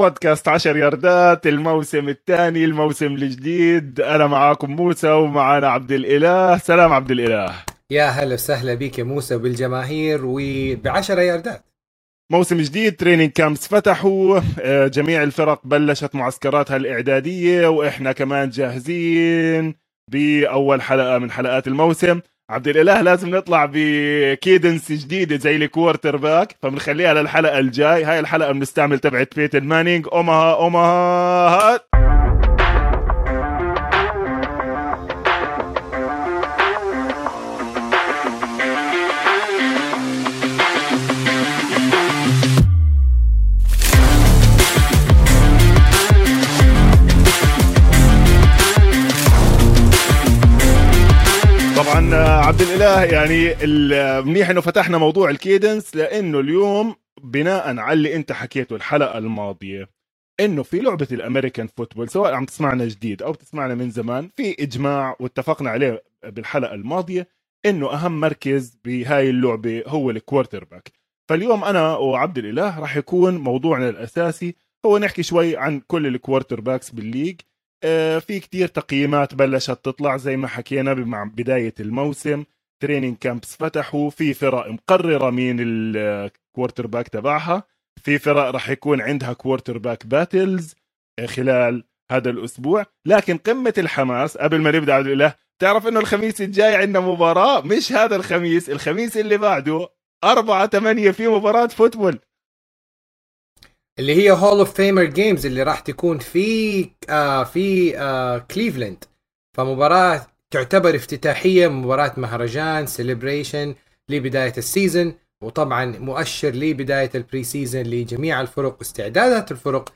بودكاست 10 ياردات الموسم الثاني الموسم الجديد. أنا معاكم موسى ومعانا عبد الإله. سلام عبد الإله. يا هلا وسهلا بك يا موسى وبالجماهير وب10 ياردات. موسم جديد training camps فتحوا. آه، جميع الفرق بلشت معسكراتها الإعدادية وإحنا كمان جاهزين بأول حلقة من حلقات الموسم. عبد الإله لازم نطلع ب cadence جديدة زي ال quarterback فبنخليها للحلقة الجاي. هاي الحلقة بنستعمل تبعت بيتن مانينج Omaha Omaha. عبد الإله يعني منيح إنه فتحنا موضوع ال cadence لأنه اليوم بناء على اللي أنت حكيته الحلقة الماضية إنه في لعبة ال American football سواء عم تسمعنا جديد أو تسمعنا من زمان في إجماع واتفقنا عليه بالحلقة الماضية إنه أهم مركز بهاي اللعبة هو ال quarterback فاليوم أنا وعبد الإله راح يكون موضوعنا الأساسي هو نحكي شوي عن كل ال quarterbacks بال league. في كتير تقييمات بلشت تطلع زي ما حكينا مع بداية الموسم. training camps فتحوا. في فرق مقررة مين ال quarterback تبعها. في فرق راح يكون عندها quarterback battles خلال هذا الأسبوع. لكن قمة الحماس قبل ما نبدأ عبد الإله تعرف إنه الخميس الجاي عندنا مباراة؟ مش هذا الخميس الخميس اللي بعده أربعة ثمانية في مباراة football. اللي هي Hall of Fame games اللي راح تكون في آه في آه كليفلاند فمباراة تعتبر افتتاحية مباراة مهرجان celebration لبداية ال season وطبعا مؤشر لبداية ال preseason لجميع الفرق واستعدادات الفرق.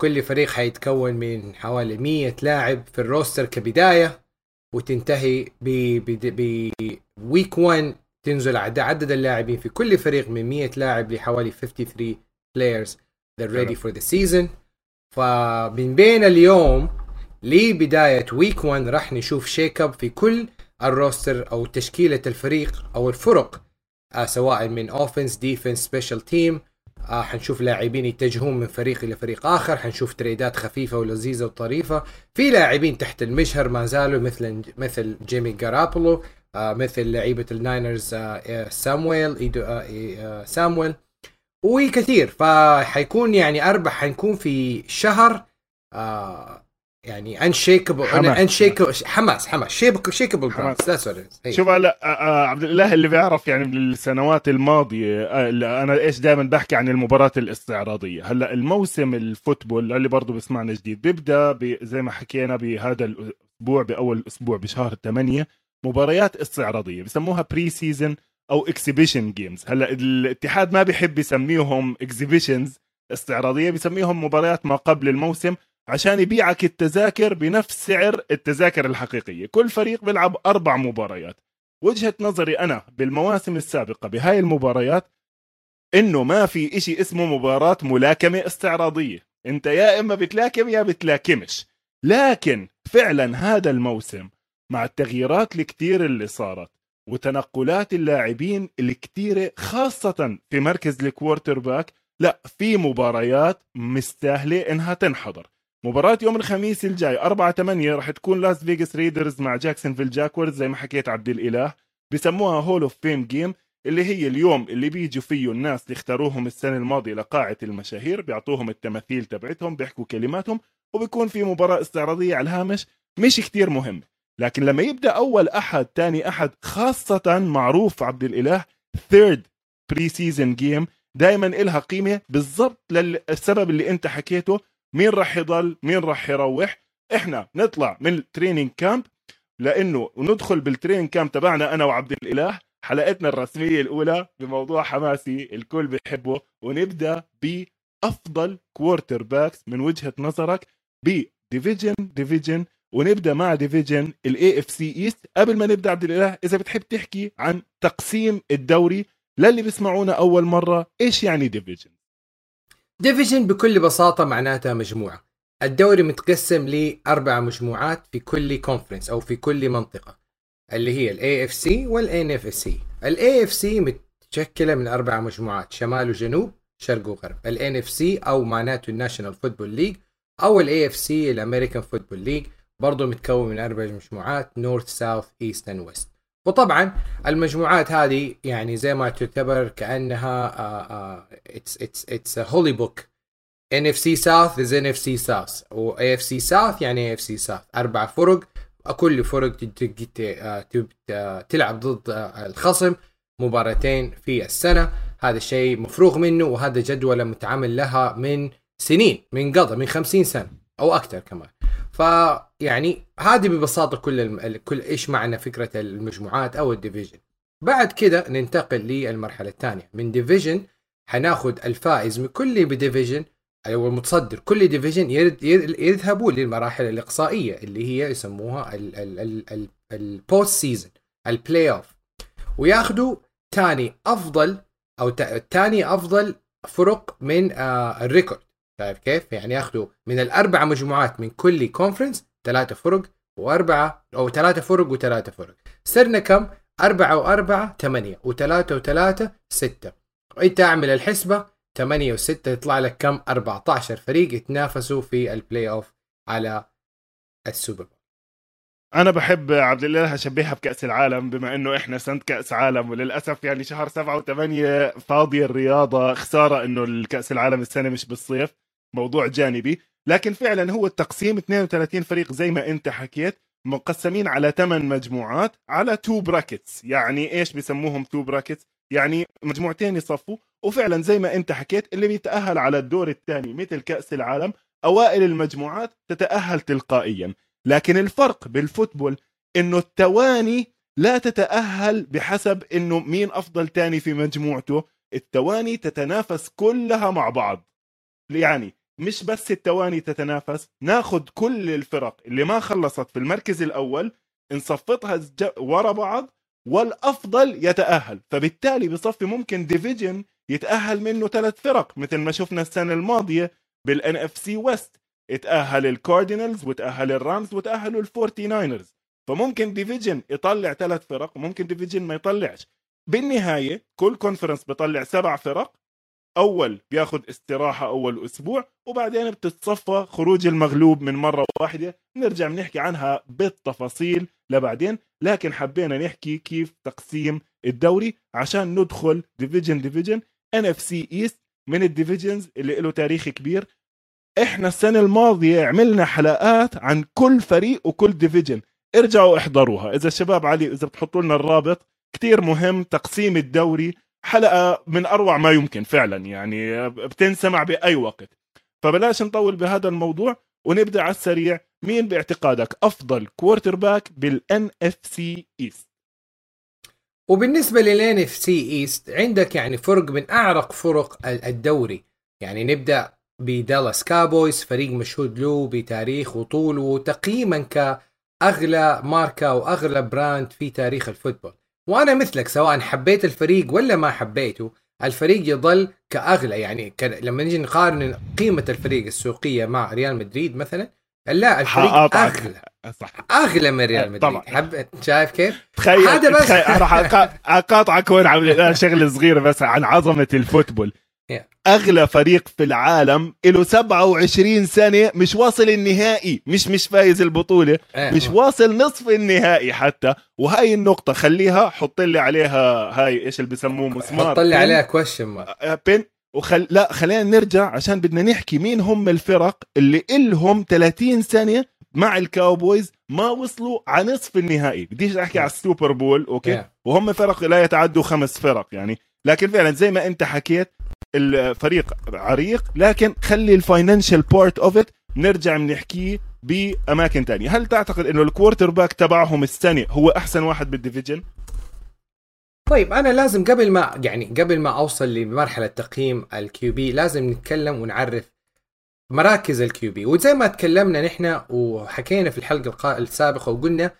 كل فريق حيتكون من حوالي 100 لاعب في ال roster كبداية وتنتهي ب week 1 تنزل عدد اللاعبين في كل فريق من 100 لاعب لحوالي 53 players they're ready for the season. فمن بين اليوم لبداية week 1 راح نشوف shake up في كل ال roster أو تشكيلة الفريق أو الفرق آه سواء من offense defense special team آه حنشوف لاعبين يتجهون من فريق إلى فريق آخر. حنشوف trade ات خفيفة ولذيذة وطريفة. في لاعبين تحت المجهر ما زالوا مثل مثل جيمي جارابولو آه مثل لعيبة ال Niners آه سامويل آه، سامويل وكثير فحيكون يعني أربع حنكون في شهر آه يعني unshakable unshakable حماس حماس. shakable حماس. شوف هلا آه، آه، عبد الإله اللي بيعرف يعني بالسنوات الماضية آه، أنا إيش دائما بحكي عن المباراة الاستعراضية. هلا الموسم ال football اللي برضه بسمعنا جديد بيبدأ زي ما حكينا بهذا الأسبوع بأول أسبوع بشهر 8 مباريات استعراضية بسموها preseason أو exhibition games هلأ الاتحاد ما بيحب يسميهم exhibitions استعراضية بيسميهم مباريات ما قبل الموسم عشان يبيعك التذاكر بنفس سعر التذاكر الحقيقية. كل فريق بيلعب أربع مباريات. وجهة نظري أنا بالمواسم السابقة بهاي المباريات إنه ما في إشي اسمه مباراة ملاكمة استعراضية. أنت يا إما بتلاكم يا بتلاكمش. لكن فعلا هذا الموسم مع التغييرات الكتير اللي صارت وتنقلات اللاعبين الكتيرة خاصة في مركز ال quarterback لا في مباريات مستاهلة إنها تنحضر. مباراة يوم الخميس الجاي 4 8 راح تكون لاس فيغاس Raiders مع جاكسون فيل Jaguars زي ما حكيت عبد الإله. بسموها Hall of Fame game اللي هي اليوم اللي بيجوا فيه الناس اللي اختاروهم السنة الماضية لقاعة المشاهير بيعطوهم التماثيل تبعتهم بيحكوا كلماتهم وبيكون في مباراة استعراضية على الهامش مش كتير مهمة لكن لما يبدأ أول أحد ثاني أحد خاصة معروف عبد الإله third preseason game دائما إلها قيمة بالضبط للسبب اللي أنت حكيته مين راح يضل مين راح يروح. إحنا نطلع من ال training camp لأنه ندخل بال training camp تبعنا أنا وعبد الإله حلقتنا الرسمية الأولى بموضوع حماسي الكل بيحبه ونبدأ بأفضل quarterbacks من وجهة نظرك ب division division ونبدأ مع division ال AFC East قبل ما نبدأ عبد الإله إذا بتحب تحكي عن تقسيم الدوري للي بيسمعونا أول مرة إيش يعني division division بكل بساطة معناتها مجموعة. الدوري متقسم لأربع مجموعات في كل conference أو في كل منطقة اللي هي ال AFC وال NFC ال AFC متشكلة من أربع مجموعات شمال وجنوب شرق وغرب. ال NFC أو معناته ال National Football League أو ال AFC ال American Football League برضه متكون من أربع مجموعات North South East and West وطبعا المجموعات هذه يعني زي ما تعتبر كأنها it's it's it's holy book ان اف سي ساوث از ان اف سي ساوث و AFC South يعني اي اف سي ساوث أربع فرق. كل فرق تلعب ضد الخصم مباراتين في السنة. هذا الشيء مفروغ منه وهذا جدول متعامل لها من سنين من قضى من خمسين سنة أو أكثر كمان. فيعني هذه ببساطة كل الم... كل إيش معنى فكرة المجموعات أو ال division بعد كده ننتقل للمرحلة الثانية. من division حناخذ الفائز من كل division أو المتصدر. كل division يذهبوا للمراحل الإقصائية اللي هي يسموها ال post season ال playoff وياخذوا ثاني أفضل أو ثاني أفضل فرق من آه ال record شايف كيف؟ يعني ياخذوا من الأربع مجموعات من كل conference ثلاثة فرق وأربعة أو ثلاثة فرق وثلاثة فرق صرنا كم؟ أربعة وأربعة ثمانية وثلاثة وثلاثة ستة وأنت أعمل الحسبة 8 و6 يطلع لك كم 14 فريق يتنافسوا في ال playoff على السوبر أنا بحب عبد الله أشبهها بكأس العالم بما إنه إحنا سنة كأس عالم وللأسف يعني شهر سبعة وثمانية فاضية الرياضة خسارة إنه الكأس العالم السنة مش بالصيف موضوع جانبي لكن فعلا هو التقسيم 32 فريق زي ما أنت حكيت مقسمين على 8 مجموعات على 2 brackets يعني إيش بسموهم 2 brackets يعني مجموعتين يصفوا. وفعلا زي ما أنت حكيت اللي بيتأهل على الدور الثاني مثل كأس العالم أوائل المجموعات تتأهل تلقائيا. لكن الفرق بال football إنه التواني لا تتأهل بحسب إنه مين أفضل تاني في مجموعته. التواني تتنافس كلها مع بعض. يعني مش بس التواني تتنافس ناخذ كل الفرق اللي ما خلصت في المركز الأول نصفطها ورا بعض والأفضل يتأهل. فبالتالي بصفي ممكن division يتأهل منه ثلاث فرق مثل ما شفنا السنة الماضية بال NFC West اتأهل ال Cardinals وتأهل ال Rams وتاهلوا ال Forty Niners فممكن division يطلع ثلاث فرق ممكن division ما يطلعش. بالنهاية كل conference بيطلع سبع فرق أول بياخذ استراحة أول أسبوع وبعدين بتتصفى خروج المغلوب من مرة واحدة. نرجع بنحكي عنها بالتفاصيل لبعدين لكن حبينا نحكي كيف تقسيم الدوري عشان ندخل division division NFC East من ال divisions اللي له تاريخ كبير. إحنا السنة الماضية عملنا حلقات عن كل فريق وكل division ارجعوا احضروها. إذا الشباب علي إذا بتحطوا لنا الرابط كتير مهم تقسيم الدوري حلقة من أروع ما يمكن فعلا يعني بتنسمع بأي وقت. فبلاش نطول بهذا الموضوع ونبدأ على السريع. مين باعتقادك أفضل quarterback بال NFC East وبالنسبة لل NFC East عندك يعني فرق من أعرق فرق الدوري. يعني نبدأ ب Dallas Cowboys فريق مشهود له بتاريخ وطوله تقييما كأغلى ماركة وأغلى brand في تاريخ ال football. وأنا مثلك سواء حبيت الفريق ولا ما حبيته الفريق يظل كأغلى. يعني ك... لما نجي نقارن قيمة الفريق السوقية مع ريال مدريد مثلا لا الفريق أغلى. صح أغلى من ريال مدريد. طبعا حب... شايف كيف؟ تخيل هذا بس. راح أقاطعك هون على شغله صغيره بس عن عظمة ال football. أغلى فريق في العالم له 27 سنة مش واصل النهائي مش مش فايز البطولة. مش واصل نصف النهائي حتى. وهاي النقطة خليها حط لي عليها هاي إيش اللي بسموه مسمار حط لي عليها question pin وخل لا خلينا نرجع عشان بدنا نحكي مين هم الفرق اللي إلهم 30 سنة مع ال Cowboys ما وصلوا على نصف النهائي. بديش أحكي على ال Super Bowl okay؟ وهم فرق لا يتعدوا خمس فرق يعني. لكن فعلا زي ما أنت حكيت الفريق عريق لكن خلي ال financial part of it نرجع بنحكيه بأماكن تانية. هل تعتقد إنه ال quarterback تبعهم السنة هو أحسن واحد بال division طيب أنا لازم قبل ما يعني قبل ما أوصل لمرحلة تقييم ال QB لازم نتكلم ونعرف مراكز ال QB. وزي ما تكلمنا نحن وحكينا في الحلقة السابقة وقلنا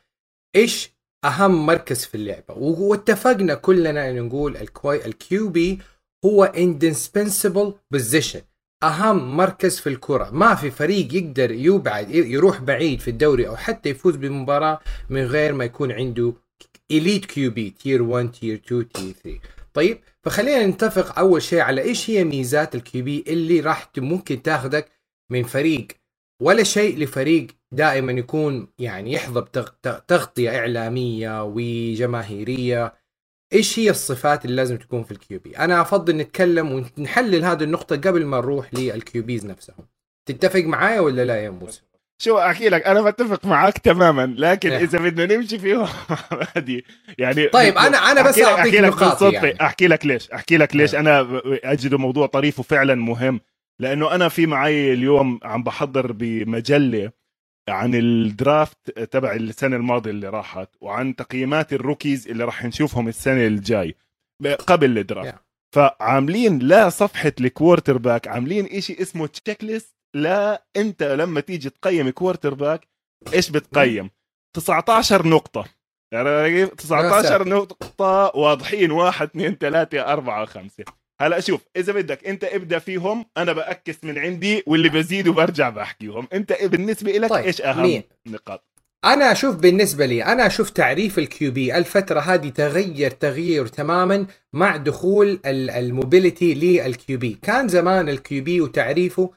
إيش أهم مركز في اللعبة. واتفقنا كلنا إن نقول ال QB هو indispensable position. أهم مركز في الكرة. ما في فريق يقدر يبعد يروح بعيد في الدوري أو حتى يفوز بمباراة من غير ما يكون عنده elite QB tier 1 tier 2 tier 3 طيب فخلينا نتفق أول شيء على إيش هي ميزات ال QB اللي راح ممكن تاخذك من فريق. ولا شيء لفريق دائما يكون يعني يحظى بتغطيه إعلامية وجماهيرية. إيش هي الصفات اللي لازم تكون في ال QB أنا أفضل نتكلم ونحلل هذه النقطة قبل ما نروح لل QBs نفسهم تتفق معايا ولا لا يا موسى شو أحكي لك أنا بتفق معك تماما لكن إيه. إذا بدنا نمشي فيه هذه يعني طيب أنا أنا بس أعطيك نقاط يعني. أحكي لك ليش أحكي لك ليش إيه. أنا أجد موضوع طريف وفعلا مهم لأنه أنا في معي اليوم عم بحضر بمجلة عن ال draft تبع السنة الماضية اللي راحت وعن تقييمات ال rookies اللي راح نشوفهم السنة الجاي قبل ال draft. فعاملين لا صفحة ال quarterback عاملين إشي اسمه checklist لا أنت لما تيجي تقيم quarterback إيش بتقيم؟ 19 نقطة. يعني 19 نقطة واضحين واحد اثنين ثلاثة أربعة خمسة. هلا شوف إذا بدك أنت ابدأ فيهم أنا بأكس من عندي واللي بزيد وبرجع بحكيهم أنت بالنسبة لك طيب. إيش أهم مين. نقاط أنا أشوف بالنسبة لي أنا أشوف تعريف ال QB الفترة هذه تغير تغيير تماما مع دخول ال mobility لل QB كان زمان ال QB وتعريفه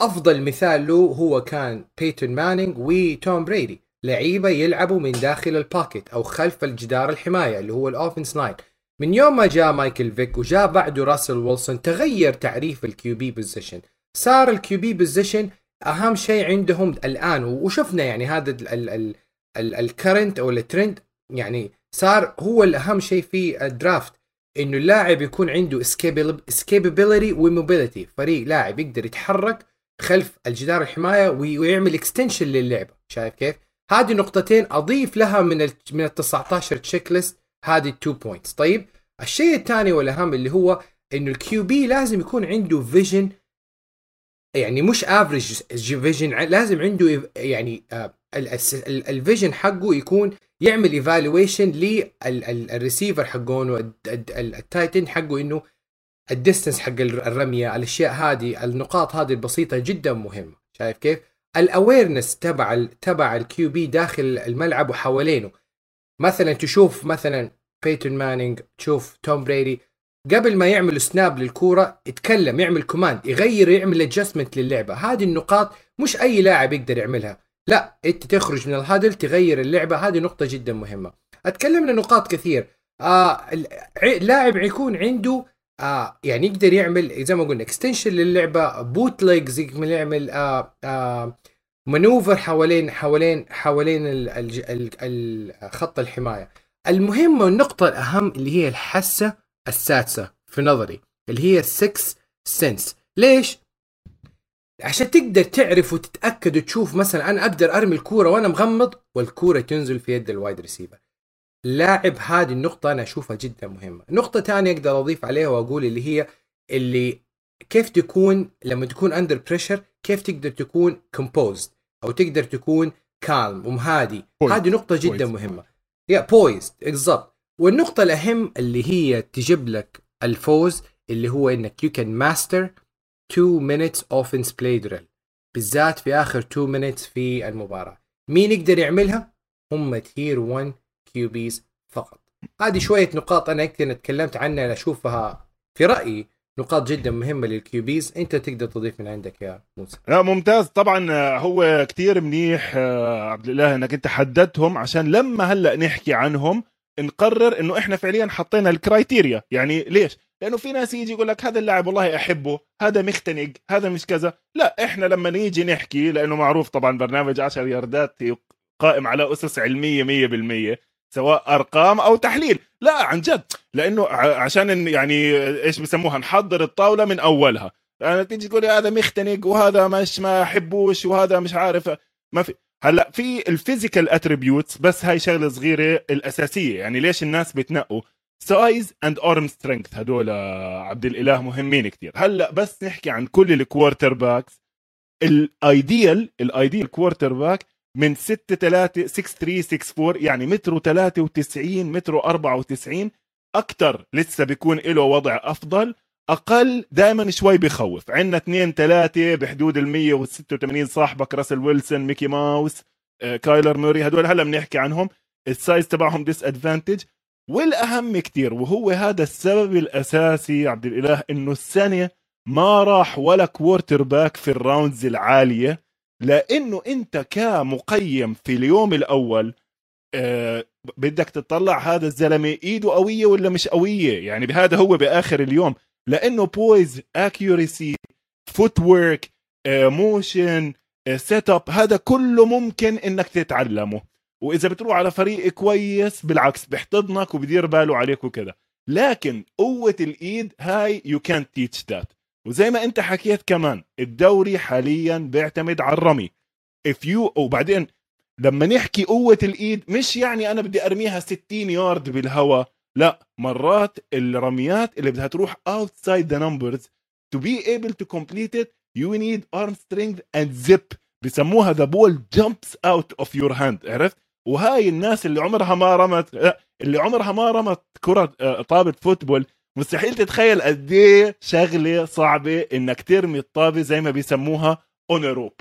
أفضل مثال له هو كان بيتون مانينج وتوم بريدي لعيبة يلعبوا من داخل ال pocket أو خلف الجدار الحماية اللي هو ال offense line من يوم ما جاء مايكل فيك وجاء بعده راسل ويلسون تغير تعريف ال QB position صار ال QB position أهم شيء عندهم الآن وشفنا يعني هذا ال current أو الترند يعني صار هو الأهم شيء في ال draft إنه اللاعب يكون عنده escapability و mobility فريق لاعب يقدر يتحرك خلف الجدار الحماية ويعمل extension للعبة. شايف كيف؟ هذه نقطتين أضيف لها من من ال 19 تشيك ليست هذه ال two points طيب الشيء الثاني والأهم اللي هو إنه ال QB لازم يكون عنده vision يعني مش average vision لازم عنده يعني آه، ال vision حقه يكون يعمل evaluation لل receiver حقون ال timing حقه إنه ال distance حق الرمية الأشياء هذه النقاط هذه البسيطة جدا مهمة. شايف كيف؟ ال awareness تبع تبع ال QB داخل الملعب وحوالينه. مثلا تشوف مثلا بيتون مانينج تشوف توم بريدي قبل ما يعمل snap للكورة يتكلم يعمل command يغير يعمل adjustment للعبة. هذه النقاط مش أي لاعب يقدر يعملها. لا أنت تخرج من ال huddle تغير اللعبة. هذه نقطة جدا مهمة. أتكلم عن نقاط كثير. آه لاعب يكون عنده آه يعني يقدر يعمل زي ما قلنا extension للعبة bootlegs يعمل آه آه منوفر حوالين حوالين حوالين ال ال ال خط الحماية. المهم والنقطه الأهم اللي هي الحاسة السادسة في نظري اللي هي 6 سنس ليش؟ عشان تقدر تعرف وتتأكد وتشوف مثلا أنا أقدر أرمي الكورة وأنا مغمض والكورة تنزل في يد الوايد ريسيفر لاعب هذه النقطة أنا أشوفها جدا مهمة. نقطة ثانية أقدر أضيف عليها وأقول اللي هي اللي كيف تكون لما تكون under pressure كيف تقدر تكون composed أو تقدر تكون calm ومهادي؟ هذه نقطة جدا Poised. مهمة. يا poised بالضبط والنقطة الأهم اللي هي تجيب لك الفوز اللي هو إنك you can master 2 minutes offense play drill. بالذات في آخر 2 minutes في المباراة. مين يقدر يعملها؟ هم tier 1 QBs فقط. هذه شوية نقاط أنا يمكن تكلمت عنها اشوفها في رأيي. نقاط جدا مهمة لل QBs. أنت تقدر تضيف من عندك يا موسى. لا ممتاز. طبعا آه، هو كتير منيح آه، عبد الله إنك أنت حددتهم عشان لما هلأ نحكي عنهم نقرر إنه إحنا فعليا حطينا ال criteria. يعني ليش؟ لأنه في ناس يجي يقول لك هذا اللاعب والله أحبه هذا مخي تنح هذا مش كذا. لا إحنا لما نيجي نحكي لأنه معروف طبعا برنامج 10 ياردات قائم على أسس علمية 100% سواء أرقام أو تحليل. لا عن جد. لأنه عشان يعني إيش بسموها نحضر الطاولة من أولها. يعني تيجي تقول هذا مختنق وهذا مش ما أحبوش وهذا مش عارف. ما في. هلأ في ال physical attributes بس هاي شغلة صغيرة الأساسية. يعني ليش الناس بتنقوا size and arm strength هدول عبد الإله مهمين كثير هلأ بس نحكي عن كل ال quarterbacks ال ideal ال ideal quarterback من 6 3 6 3 6 4 يعني متر و93 متر و94 أكثر لسه بيكون له وضع أفضل. أقل دائما شوي بخوف عندنا اثنين ثلاثة بحدود ال 186 صاحبك راسل ويلسون ميكي ماوس آه، كايلر موري هدول هلا بنحكي عنهم. ال size تبعهم disadvantage والأهم كتير وهو هذا السبب الأساسي عبد الإله إنه السنة ما راح ولا quarterback في ال rounds العالية. لأنه أنت كمقيم في اليوم الأول آه بدك تطلع هذا الزلمة إيده قوية ولا مش قوية؟ يعني بهذا هو بآخر اليوم. لأنه poise accuracy footwork motion set up هذا كله ممكن إنك تتعلمه. وإذا بتروح على فريق كويس بالعكس بيحتضنك وبدير باله عليك وكذا. لكن قوة الإيد هاي يو كانت تيتش ذات وزي ما انت حكيت كمان الدوري حاليا بيعتمد على الرمي. If you وبعدين لما نحكي قوة الإيد مش يعني أنا بدي أرميها 60 يارد بالهواء لا مرات الرميات اللي بدها تروح outside the numbers to be able to complete it you need arm strength and zip بسموها the ball jumps out of your hand عرفت؟ وهاي الناس اللي عمرها ما رمت اللي عمرها ما رمت كرة آه، طابة فوتبول مستحيل تتخيل قد إيه شغلة صعبة إنك ترمي الطابة زي ما بيسموها on a rope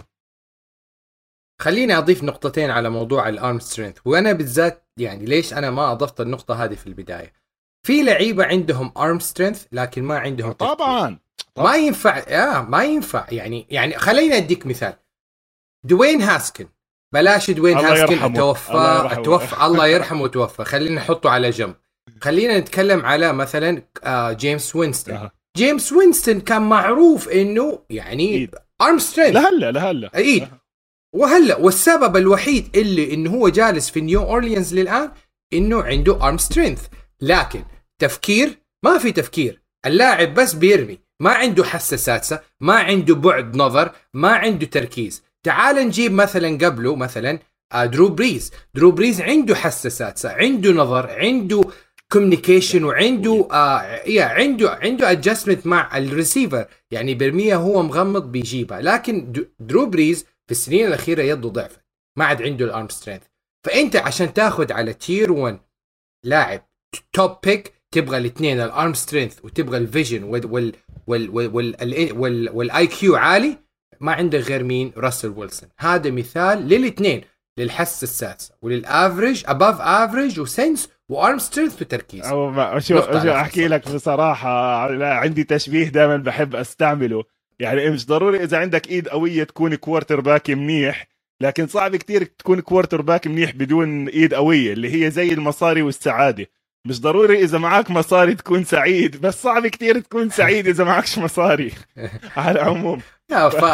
خليني أضيف نقطتين على موضوع ال arm strength وأنا بالذات يعني ليش أنا ما أضفت النقطة هذه في البداية؟ في لعيبة عندهم arm strength لكن ما عندهم طبعا, طبعا. ما ينفع يا ما ينفع. يعني يعني خليني أديك مثال. دوين هاسكن. بلاش دوين هاسكن توفى الله توفى الله يرحمه وتوفى. خلينا نحطه على جنب. خلينا نتكلم على مثلا آه جيمس وينستون. جيمس وينستون كان معروف إنه يعني arm strength لهلا لهلا إيد. وهلا والسبب الوحيد اللي إنه هو جالس في نيو اورليانز للآن إنه عنده arm strength لكن تفكير ما في تفكير. اللاعب بس بيرمي. ما عنده حاسه سادسه ما عنده بعد نظر ما عنده تركيز. تعال نجيب مثلا قبله مثلا درو بريز درو بريز عنده حاسه سادسه عنده نظر عنده communication وعنده آه يا عنده عنده adjustment مع الريسيفر يعني برميها هو مغمض بيجيبها. لكن درو بريز في السنين الأخيرة يده ضعفت. ما عاد عنده ال arm strength فأنت عشان تاخذ على tier 1 لاعب top pick تبغى الاثنين ال arm strength وتبغى ال vision وال وال وال وال وال وال IQ عالي ما عندك غير مين؟ راسل ويلسون هذا مثال للاثنين للحس السادسه وللافرج اباف افريج وسنس وارم سترينث وتركيز شو شو أحكي لك بصراحة لا عندي تشبيه دائما بحب أستعمله. يعني مش ضروري إذا عندك إيد قوية تكون quarterback منيح لكن صعب كتير تكون quarterback منيح بدون إيد قوية اللي هي زي المصاري والسعادة. مش ضروري إذا معك مصاري تكون سعيد بس صعب كتير تكون سعيد إذا معكش مصاري على العموم. ف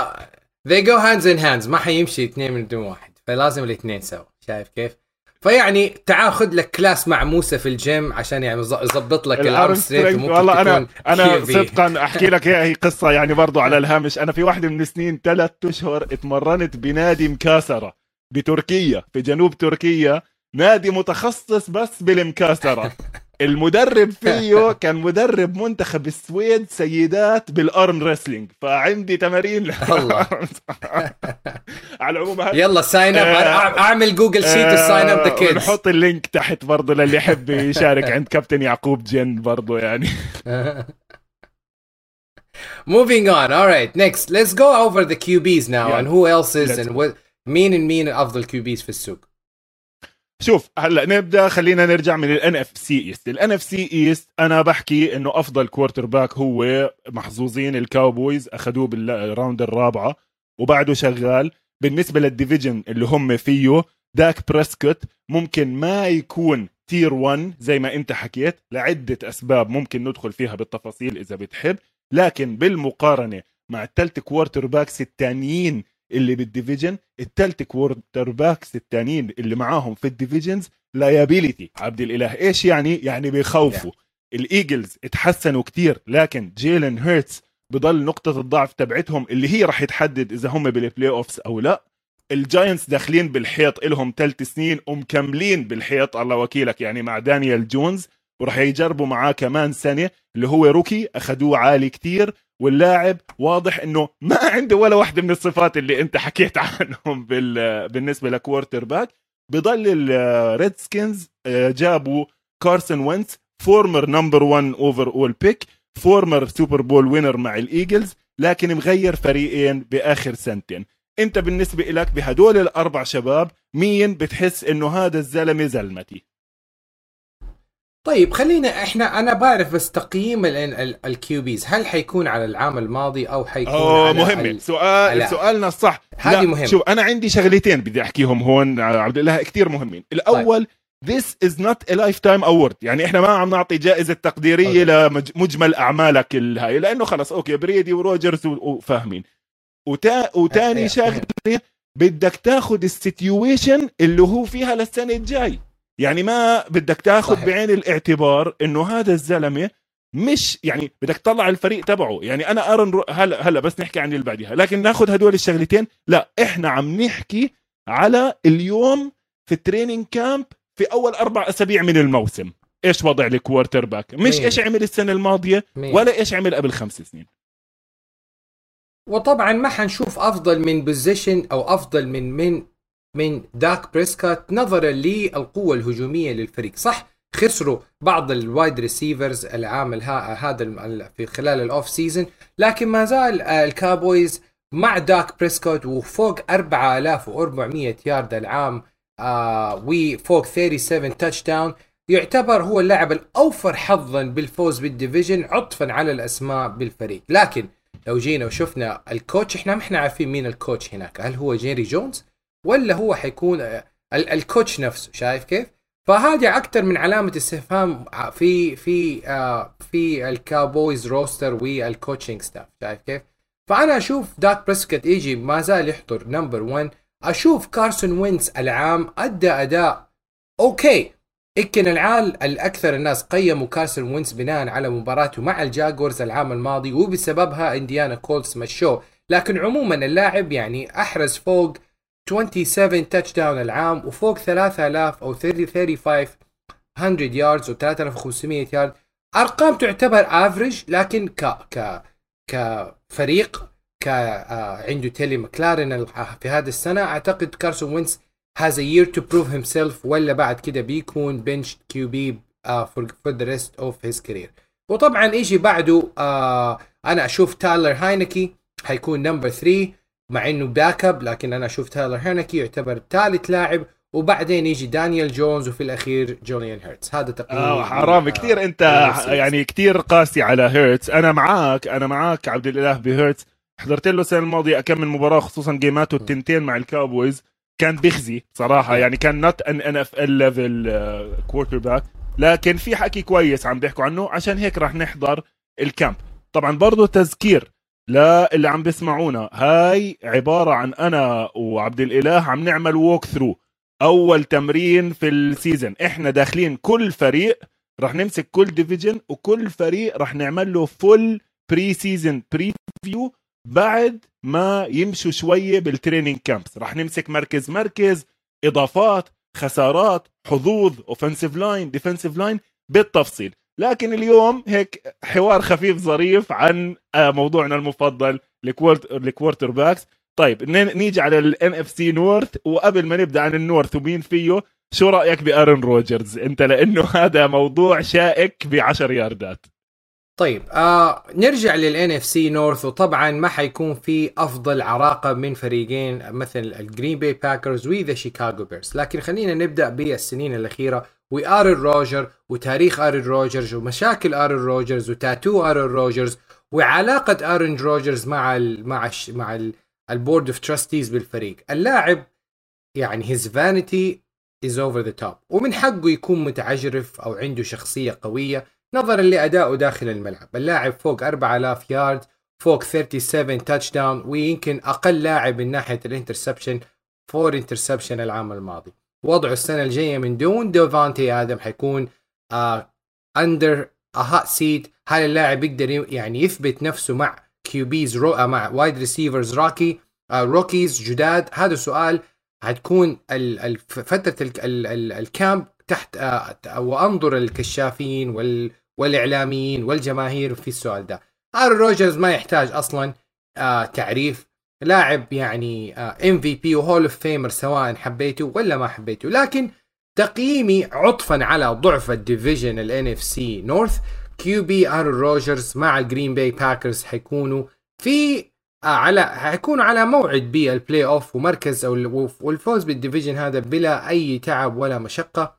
they go hands in hands ما حيمشي اثنين من دون واحد فلازم الاثنين سوا. شايف كيف؟ فيعني تعال خذ لك class مع موسى في الجيم عشان يعني يظبط لك ال arm strength والله أنا أنا صدقا أحكي لك هي قصة يعني برضو على الهامش. أنا في واحدة من السنين ثلاث أشهر اتمرنت بنادي مكاسرة بتركيا في جنوب تركيا. نادي متخصص بس بالمكاسرة. المدرب فيه كان مدرب منتخب السويد سيدات بال arm wrestling فعندي تمارين الله على العموم يلا sign up آه، أعمل جوجل sheet sign up the kids نحط ال link تحت برضه للي يحب يشارك عند كابتن يعقوب جن برضه يعني Moving on. All right. Next, let's go over the QBs now yeah. and who else is let's and what مين مين افضل QBs في السوق. شوف هلأ نبدأ خلينا نرجع من ال NFC East ال NFC East أنا بحكي إنه أفضل quarterback هو محظوظين الكاوبويز أخذوه بال round الرابعة وبعده شغال. بالنسبة لل division اللي هم فيه داك بريسكوت ممكن ما يكون tier 1 زي ما أنت حكيت لعدة أسباب ممكن ندخل فيها بالتفاصيل إذا بتحب. لكن بالمقارنة مع الثالث quarterbacks الثانيين اللي بال division الثالث quarterbacks الثانيين اللي معاهم في ال divisions liability عبد الإله إيش يعني؟ يعني بيخوفوا. الإيجلز اتحسنوا كتير لكن جيلن هيرتس بضل نقطة الضعف تبعتهم اللي هي راح تحدد إذا هم بال playoffs أو لا. الجاينتس داخلين بالحيط إلهم ثلاث سنين ومكملين بالحيط الله وكيلك يعني مع دانيال جونز وراح يجربوا معاه كمان سنة اللي هو rookie أخذوه عالي كتير. واللاعب واضح إنه ما عنده ولا واحدة من الصفات اللي أنت حكيت عنهم بالنسبة ل quarterback بضل الريدسكنز آه، جابوا كارسون وينتس former number 1 overall pick former Super Bowl winner مع الإيجلز لكن مغير فريقين بآخر سنتين. أنت بالنسبة لك بهدول الأربع شباب مين بتحس إنه هذا الزلمة زلمتي؟ طيب خلينا إحنا أنا بعرف بس تقييم ال QBs هل حيكون على العام الماضي أو حيكون أوه على مهمة ال... سؤال لا. سؤالنا الصح هذه مهمة. شوف أنا عندي شغلتين بدي أحكيهم هون عبد الله كثير مهمين. الأول This is not a lifetime award. يعني إحنا ما عم نعطي جائزة تقديرية لمجمل أعمالك الهاي لأنه خلص أوكي برايدي وروجرز وفاهمين. وتا وتاني. شغلة بدك تاخذ ال situation اللي هو فيها للسنة الجاي. يعني ما بدك تاخذ صحيح. بعين الاعتبار إنه هذا الزلمة مش يعني بدك تطلع الفريق تبعه يعني أنا أرن رو... هلا هلا بس نحكي عن اللي بعدها لكن ناخذ هدول الشغلتين لا إحنا عم نحكي على اليوم في ال training camp في أول أربع أسابيع من الموسم إيش وضع ال quarterback مش مية. إيش عمل السنة الماضية مية. ولا إيش عمل قبل خمس سنين وطبعا ما حنشوف أفضل من position أو أفضل من من من داك بريسكوت نظرا للقوة الهجومية للفريق صح؟ خسروا بعض ال wide receivers العام هذا في خلال ال off season لكن ما زال الكاوبويز مع داك بريسكوت وفوق 4400 يارد العام آه وفوق 37 touchdown يعتبر هو اللاعب الأوفر حظا بالفوز بال division عطفا على الأسماء بالفريق. لكن لو جينا وشفنا ال coach إحنا ما إحنا عارفين مين ال coach هناك. هل هو جيري جونز؟ ولا هو حيكون ال- ال coach نفسه شايف كيف؟ فهذه أكثر من علامة استفهام في في آه في الكاوبويز roster وال coaching staff شايف كيف؟ فأنا أشوف داك بريسكوت يجي ما زال يحضر number 1 أشوف كارسون وينتس العام أدى أداء okay يمكن العال الأكثر الناس قيموا كارسون وينتس بناء على مباراته مع الجاغوارز العام الماضي وبسببها انديانا كولتس مشوه. لكن عموما اللاعب يعني أحرز فوق 27 touchdown العام وفوق 3000 أو 30 3500 yards و 3500 يارد أرقام تعتبر average لكن ك ك كفريق ك آه، عنده تيري مكلورين ال- في هذه السنة. أعتقد كارسون وينتس has a year to prove himself ولا بعد كده بيكون bench QB for the rest of his career. وطبعا يجي بعده آه أنا أشوف تايلر هاينكي حيكون number 3 مع إنه backup لكن أنا أشوف تايلر هاينكي يعتبر ثالث لاعب وبعدين يجي دانيال جونز وفي الأخير جيلن هيرتس هذا تقييم آه حرام. آه، كثير أنت لي. يعني كثير قاسي على هيرتس أنا معك أنا معك عبد الإله بهيرتس حضرت له السنة الماضية كم من مباراة خصوصا game اته التنتين مع الكاوبويز. كان بيخزي صراحة يعني كان not an NFL level quarterback لكن في حكي كويس عم بيحكوا عنه عشان هيك راح نحضر ال camp طبعا برضه تذكير للي عم بيسمعونا. هاي عبارة عن أنا وعبد الإله عم نعمل walk through أول تمرين في ال season إحنا داخلين كل فريق راح نمسك كل division وكل فريق راح نعمل له full preseason preview بعد ما يمشوا شوية بال training camps راح نمسك مركز مركز إضافات خسارات حظوظ offensive line defensive line بالتفصيل. لكن اليوم هيك حوار خفيف ظريف عن آه، موضوعنا المفضل ال quarterbacks طيب نيجي على ال NFC North وقبل ما نبدأ عن ال North ومين فيه شو رأيك بأرن روجرز؟ انت لأنه هذا موضوع شائك بعشر ياردات. طيب آه نرجع لل NFC North وطبعا ما حيكون في أفضل عراقة من فريقين مثل ال Green Bay Packers و the Chicago Bears لكن خلينا نبدأ بالسنين الأخيرة. وارن روجر وتاريخ ارن روجرز ومشاكل ارن روجرز وتاتو ارن روجرز وعلاقه ارن روجرز مع ال مع ال مع ال ال board of trustees بالفريق. اللاعب يعني his vanity is over the top. ومن حقه يكون متعجرف أو عنده شخصية قوية نظرا لادائه داخل الملعب. اللاعب فوق 4000 يارد فوق 37 touchdown ويمكن أقل لاعب من ناحية ال interception four interception العام الماضي. وضعه السنة الجاية من دون ديفانتي آدم حيكون under a hot seat هل اللاعب يقدر يعني يثبت نفسه مع QBs رو آه، مع wide receivers rookie آه rookies جداد. هذا سؤال حتكون فترة ال- ال- ال- ال camp تحت آه، أنظار الكشافين وال والإعلاميين والجماهير في السؤال ده. آرون روجرز ما يحتاج أصلا آه تعريف لاعب يعني MVP و Hall of Famer سواء حبيته ولا ما حبيته. لكن تقييمي عطفا على ضعف ال division ال NFC North QB ارون روجرز مع ال Green Bay Packers حيكونوا في آه على حيكونوا على موعد بال playoff ومركز أو ال- والفوز بال division هذا بلا أي تعب ولا مشقة.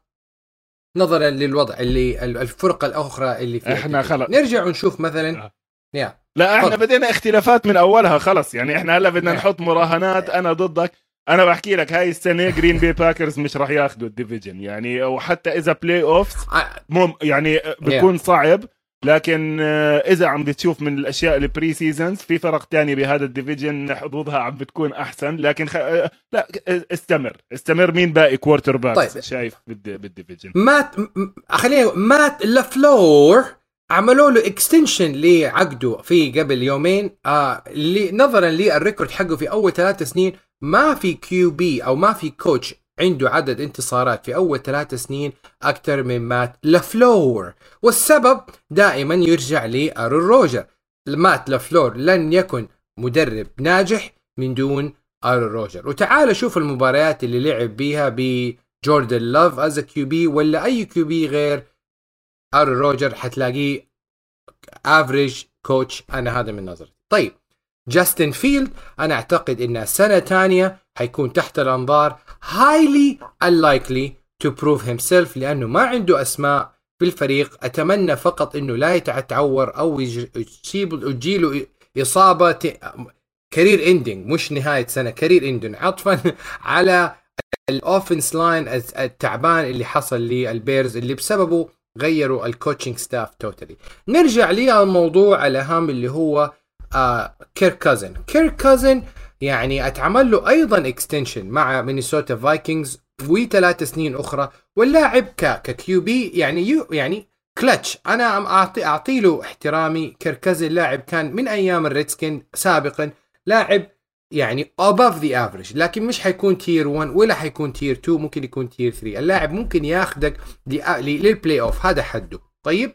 نظرا للوضع اللي الفرق الأخرى اللي فيها إحنا خلص نرجع ونشوف مثلا آه. yeah. لا إحنا. بدينا اختلافات من أولها خلص. يعني إحنا هلا بدنا آه. نحط مراهنات أنا ضدك. أنا بحكي لك هاي السنة Green Bay Packers مش راح ياخذوا ال division. يعني وحتى إذا playoffs آه، مم يعني بيكون صعب. لكن آه، إذا عم بتشوف من الأشياء ال preseasons في فرق تانية بهذا ال division حظوظها عم بتكون أحسن. لكن خ... آه، لا استمر. استمر مين باقي quarterbacks طيب. شايف بالد- بال division؟ مات خلينا مات لافلور عملوا له extension لعقده في قبل يومين. آه اللي نظرا لل record حقه في أول ثلاث سنين ما في QB أو ما في coach عنده عدد انتصارات في أول ثلاث سنين أكثر من مات لافلور. والسبب دائما يرجع لأرون روجر مات لافلور لن يكن مدرب ناجح من دون أرون روجر وتعال شوف المباريات اللي لعب بيها بجوردن لاف as QB ولا أي QB غير أرون روجر حتلاقيه average coach أنا هذا من نظرتي طيب جاستن فيلد أنا أعتقد انها سنه ثانية حيكون تحت الأنظار highly unlikely to prove himself لأنه ما عنده أسماء في الفريق. أتمنى فقط إنه لا يتعور أو يج- يصيب يجيله إصابة career ending مش نهاية سنة career ending عطفا على ال offense line التعبان اللي حصل لل Bears اللي بسببه غيروا ال coaching staff totally نرجع للموضوع الأهم اللي هو كيرك كازن كيرك كازن يعني أتعمل له أيضا extension مع Minnesota Vikings وثلاث سنين أخرى واللاعب ك ك QB يعني you يعني كلتش أنا أعطي أعطي له احترامي. كيركازن لاعب كان من أيام ال Redskin سابقا لاعب يعني above the average لكن مش حيكون tier 1 ولا حيكون tier 2 ممكن يكون tier 3 اللاعب ممكن ياخذك لل playoff هذا حده. طيب؟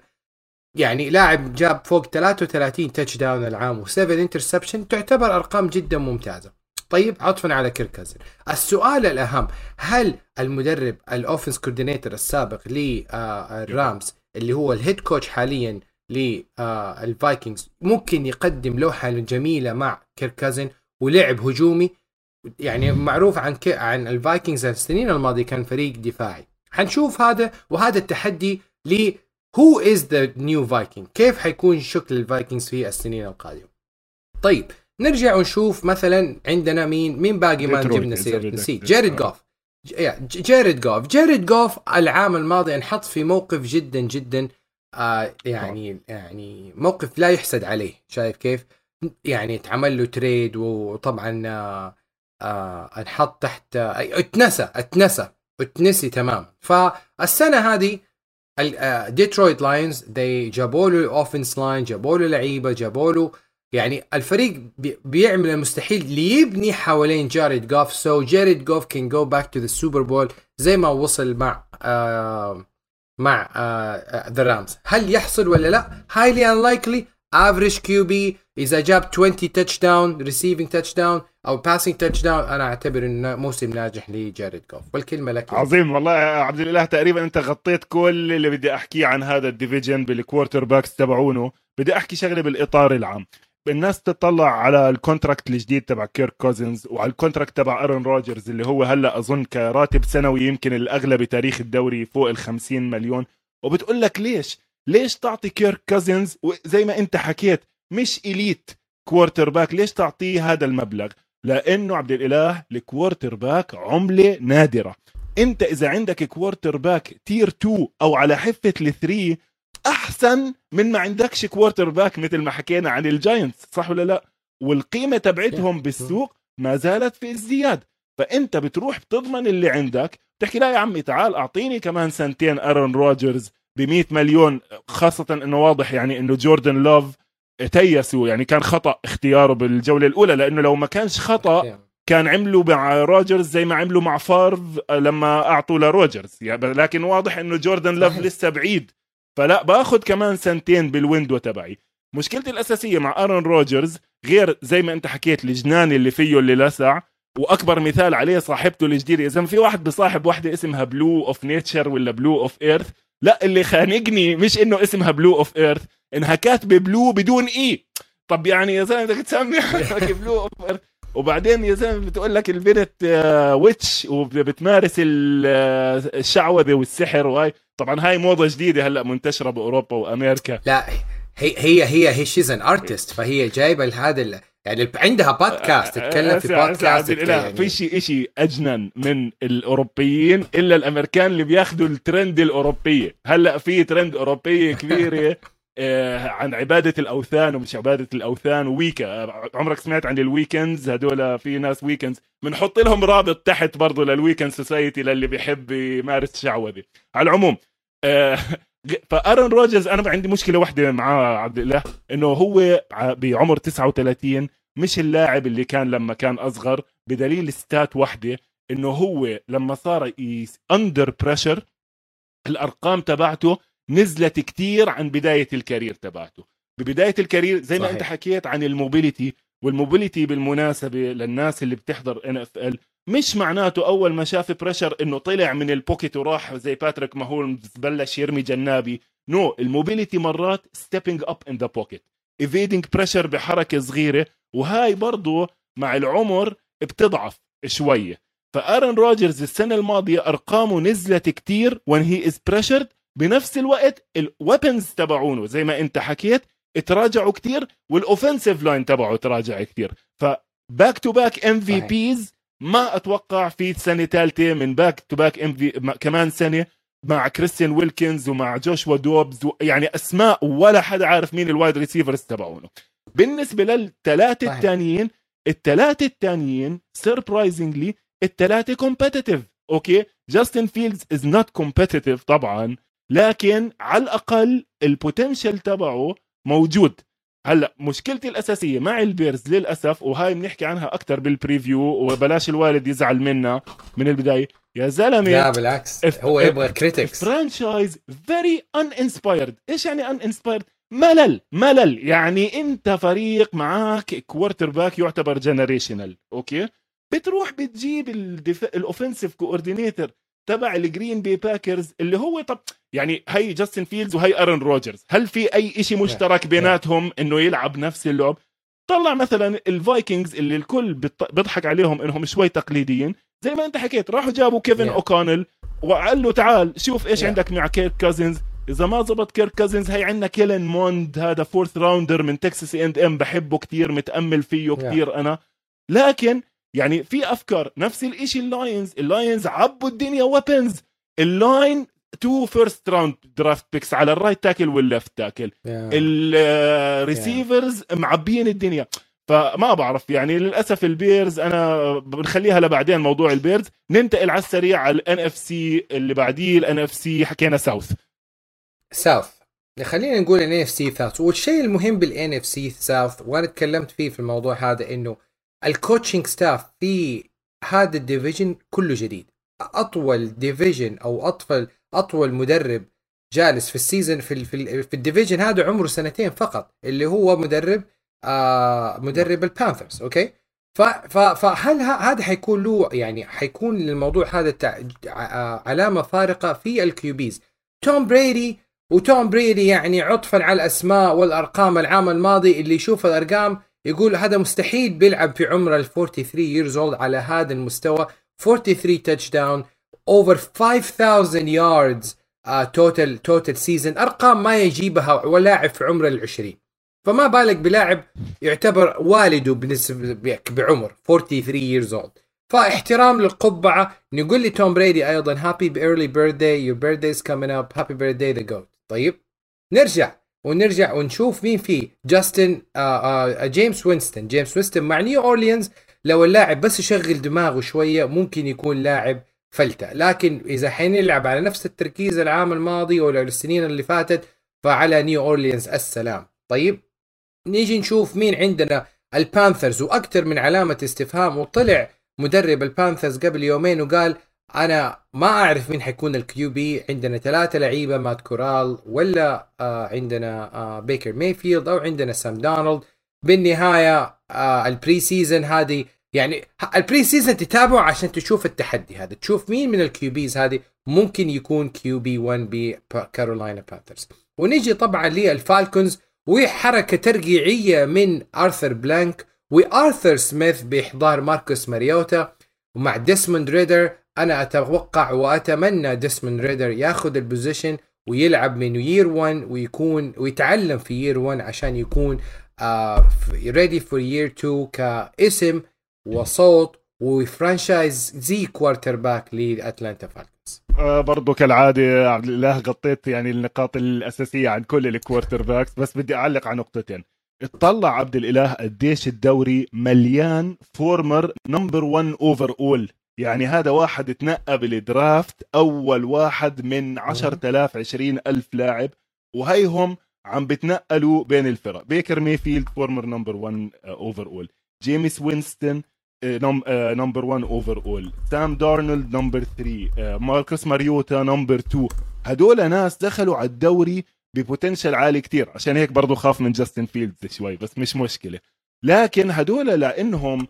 يعني لاعب جاب فوق 33 touchdown العام و7 interception تعتبر أرقام جدا ممتازة. طيب؟ عطفا على كيركازن. السؤال الأهم هل المدرب ال offense coordinator السابق لل Rams اللي هو ال head coach حاليا لل Vikings ممكن يقدم لوحة جميلة مع كيركازن؟ ولعب هجومي يعني معروف عن ك... عن ال Vikings السنين الماضية كان فريق دفاعي. حنشوف هذا وهذا التحدي ل who is the new Viking كيف حيكون شكل ال Vikings في السنين القادمة؟ طيب نرجع ونشوف مثلا عندنا مين؟ مين باقي ما جبنا سيرة بدك. نسيت جاريد جوف جاريد جوف جاريد جوف العام الماضي انحط في موقف جدا جدا آه يعني يعني موقف لا يحسد عليه. شايف كيف؟ يعني اتعمل له trade وطبعا آه آه انحط تحت آه اتنسى اتنسى اتنسي تمام فالسنة هذه Detroit Lions دي جابوا له offense line جابوا له لعيبة جابوا له يعني الفريق بي- بيعمل المستحيل ليبني حوالين جاريد جوف so جاريد جوف can go back to the Super Bowl زي ما وصل مع آه مع the رامز هل يحصل ولا لا؟ highly unlikely average QB اذا جاب 20 touchdown receiving touchdown أو passing touchdown أنا أعتبر إنه موسم ناجح لجاريد جوف والكلمة لك عظيم والله عبد الإله. تقريبا أنت غطيت كل اللي بدي أحكيه عن هذا ال division بال quarterbacks تبعونه. بدي أحكي شغلة بالإطار العام. الناس تطلع على ال contract الجديد تبع كيرك كوزنز وعلى ال contract تبع ارون روجرز اللي هو هلأ أظن كراتب سنوي يمكن الاغلى بتاريخ الدوري فوق ال 50 مليون. وبتقول لك ليش؟ ليش تعطي كيرك كوزنز زي ما انت حكيت مش elite quarterback ليش تعطيه هذا المبلغ؟ لأنه عبد الإله ال quarterback عملة نادرة. انت إذا عندك quarterback tier 2 أو على حفة ال3 أحسن من ما عندكش quarterback مثل ما حكينا عن الجاينتس صح ولا لا؟ والقيمة تبعتهم بالسوق ما زالت في ازدياد. فأنت بتروح بتضمن اللي عندك بتحكي لا يا عمي تعال أعطيني كمان سنتين أرون روجرز. ب 100 مليون خاصة إنه واضح يعني إنه جوردن لوف تيسوا يعني كان خطأ اختياره بالجولة الأولى لأنه لو ما كانش خطأ كان عملوا مع روجرز زي ما عملوا مع فارف لما أعطوا لروجرز. يعني لكن واضح إنه جوردن لوف. لسه بعيد. فلا بآخذ كمان سنتين بال window تبعي. مشكلتي الأساسية مع آرون روجرز غير زي ما أنت حكيت الجنان اللي فيه اللي لسع وأكبر مثال عليه صاحبته الجديدة إذا في واحد بصاحب واحدة اسمها بلو اوف نيتشر ولا بلو اوف ايرث لا اللي خانقني مش إنه اسمها بلو اوف ايرث إنها كاتبة بلو بدون E طب يعني يا زلمة بدك تسمي حالك بلو اوف ايرث وبعدين يا زلمة بتقول لك البنت آه، witch وبتمارس ال- آه، الشعوذة والسحر وهاي. طبعا هاي موضة جديدة هلأ منتشرة بأوروبا وأمريكا. لا هي هي هي هي she's an artist فهي جايبة هذا يعني عندها بودكاست تتكلم في أسمع- أسمع بودكاست الإله، يعني في شيء شيء أجنن من الأوروبيين إلا الأمريكان اللي بياخذوا الترند الأوروبية. هلأ في ترند أوروبية كبيرة آه، عن عبادة الأوثان ومش عبادة الأوثان. Wicca آه، عمرك سمعت عن ال Wiccans هدول في ناس Wiccans بنحط لهم رابط تحت برضه لل Wiccan society للي بيحب يمارس شعوذه على العموم آه، فأرن روجرز أنا عندي مشكلة واحدة معاه عبد الله إنه هو بعمر 39 مش اللاعب اللي كان لما كان أصغر بدليل stat واحدة إنه هو لما صار under pressure الأرقام تبعته نزلت كتير عن بداية ال career تبعته ببداية ال career زي ما صحيح. انت حكيت عن ال mobility وال mobility بالمناسبة للناس اللي بتحضر NFL مش معناته أول ما شاف pressure إنه طلع من ال pocket وراح زي باتريك ماهولمز بلش يرمي جنابي no no. ال mobility مرات stepping up in the pocket evading pressure بحركة صغيرة وهاي برضو مع العمر بتضعف شوية فآرن روجرز السنة الماضية أرقامه نزلت كتير when he is pressured بنفس الوقت ال weapons تبعونه زي ما أنت حكيت تراجعوا كتير وال offensive line تبعه تراجع كتير ف back to back MVPs ما أتوقع في سنة ثالثة من back to back MVP كمان سنة مع كريستيان ويلكنز ومع جوشوا دوبز و- يعني أسماء ولا حدا عارف مين ال wide receivers تبعونه. بالنسبة للثلاثة. الثانيين الثلاثة الثانيين surprisingly الثلاثة competitive okay جاستن فيلدز is not competitive طبعا لكن على الأقل ال potential تبعه موجود. هلا مشكلتي الأساسية مع البيرز للأسف وهاي بنحكي عنها أكثر بال preview وبلاش الوالد يزعل منا من البداية. يا زلمة لا بالعكس if- هو يبغى critics franchise very uninspired إيش يعني uninspired ملل ملل. يعني أنت فريق معك quarterback يعتبر generational okay؟ بتروح بتجيب. ال offensive coordinator تبع الجرين بي باكرز اللي هو طب يعني هي جاستن فيلدز وهي ارن روجرز هل في أي شيء مشترك بيناتهم إنه يلعب نفس اللعب؟ طلع مثلا الفايكنجز اللي الكل بيضحك عليهم إنهم شوي تقليديين. زي ما أنت حكيت راحوا جابوا كيفن Yeah. اوكونل وقال له تعال شوف إيش Yeah. عندك مع كيرك كازنز إذا ما زبط كيرك كازنز هي عندنا كيلن موند هذا fourth rounder من تكساس اند ام بحبه كتير متأمل فيه كتير أنا. لكن يعني في أفكار نفس الإشي اللاينز اللاينز عبوا الدنيا weapons اللاين two first round draft picks على ال right tackle وال left tackle ال receivers معبيين الدنيا. فما بعرف يعني للأسف البيرز أنا بنخليها لبعدين موضوع البيرز. ننتقل على السريع على ال NFC اللي بعديه ال NFC حكينا South South خلينا نقول NFC South والشيء المهم بال NFC South وأنا تكلمت فيه في الموضوع هذا إنه ال coaching staff في هذا ال division كله جديد أطول ديفيجن أو اطول أطول مدرب جالس في ال season في في, في ال division هذا عمره سنتين فقط اللي هو مدرب آه مدرب البانثرز okay فهل هذا حيكون له يعني حيكون للموضوع هذا. ع- علامة فارقة في ال QBs توم بريدي وتوم بريدي يعني عطفا على الأسماء والأرقام العام الماضي اللي يشوف الأرقام يقول هذا مستحيل بيلعب في عمر ال 43 years old على هذا المستوى. 43 touchdown over 5000 yards total total season أرقام ما يجيبها ولاعب في عمر ال 20 فما بالك بلاعب يعتبر والده بالنسبة بعمر 43 years old. فاحترام للقبعة. نقول لتوم بريدي أيضا happy early birthday your birthday is coming up happy birthday the GOAT طيب نرجع. ونرجع ونشوف مين فيه جاستن آه آه جيمس وينستون. جيمس وينستون مع نيو أورليانز. لو اللاعب بس يشغل دماغه شوية ممكن يكون لاعب فلتة. لكن إذا حنلعب على نفس التركيز العام الماضي ولا السنين اللي فاتت فعلى نيو أورليانز السلام. طيب نيجي نشوف مين عندنا؟ البانثرز. وأكثر من علامة استفهام وطلع مدرب البانثرز قبل يومين وقال أنا ما أعرف مين حيكون ال QB عندنا ثلاثة لعيبة مات كورال ولا آه عندنا آه بيكر مايفيلد أو عندنا سام دارنولد. بالنهاية آه ال preseason هذه يعني ال preseason تتابعه عشان تشوف التحدي هذا. تشوف مين من ال QBs هذه ممكن يكون QB 1 بكارولاينا بانثرز ونيجي طبعا للفالكونز وحركه ترقيعية من ارثر بلانك وارثر سميث بإحضار ماركوس ماريوتا. ومع ديسموند ريدر أنا أتوقع وأتمنى ديسموند ريدر ياخذ ال position ويلعب من year 1 ويكون ويتعلم في year 1 عشان يكون ready for year 2 كاسم وصوت و franchise quarterback لاتلانتا فالكونز. آه برضو كالعادة عبد الإله غطيت يعني النقاط الأساسية عن كل ال quarterbacks بس بدي أعلق على نقطتين. اطلع عبد الإله قديش الدوري مليان former number 1 overall يعني هذا واحد تنقى بال draft أول واحد من 10000 20000 لاعب وهيهم عم بتنقلوا بين الفرق. بيكر ميفيلد former number 1 overall جيمس وينستون number 1 overall سام دارنولد number 3 ماركوس ماريوتا number 2 هدول ناس دخلوا على الدوري ب potential عالي كتير. عشان هيك برضو خاف من جاستن فيلدز شوي بس مش مشكلة. لكن هدول لإنهم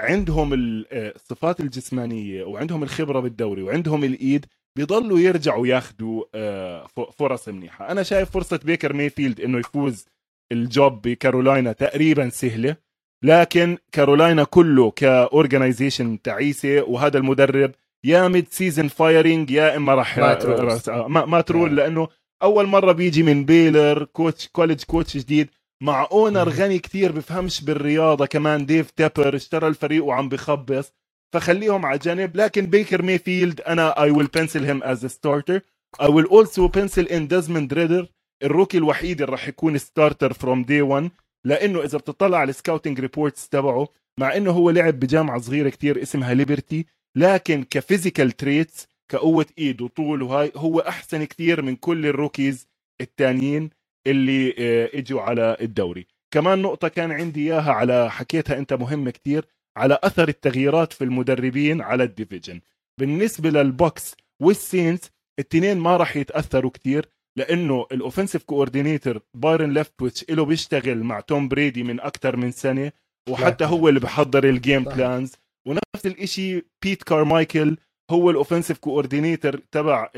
عندهم الصفات الجسمانية وعندهم الخبرة بالدوري وعندهم الإيد بيضلوا يرجعوا ياخذوا آه، فرص منيحة. أنا شايف فرصة بيكر ميفيلد إنه يفوز ال job بكارولاينا تقريبا سهلة لكن كارولاينا كله ك organization تعيسة وهذا المدرب يا mid season firing يا إما راح مات رول, ما, مات رول لأنه أول مرة بيجي من بيلر coach college coach جديد مع owner غني كثير بفهمش بالرياضة كمان ديف تيبر اشترى الفريق وعم بخبص. فخليهم على جنب لكن بيكر ميفيلد أنا I will pencil him as starter I will also pencil in ديزموند ريدر ال rookie الوحيد اللي راح يكون starter from day 1 لأنه إذا بتطلع على ال scouting reports تبعه مع إنه هو لعب بجامعة صغيرة كتير اسمها ليبرتي لكن ك physical traits كقوة ايد وطول وهاي هو أحسن كثير من كل ال rookies الثانيين اللي آه، إجوا على الدوري. كمان نقطة كان عندي إياها على حكيتها أنت مهمة كثير على أثر التغييرات في المدربين على ال division. بالنسبة للبوكس والسينز الاثنين ما راح يتأثروا كثير لأنه ال offensive coordinator بايرن ليفتويتش له بيشتغل مع توم بريدي من أكثر من سنة وحتى هو اللي بحضر ال game plans ونفس الشيء بيت كارمايكل هو ال offensive coordinator تبع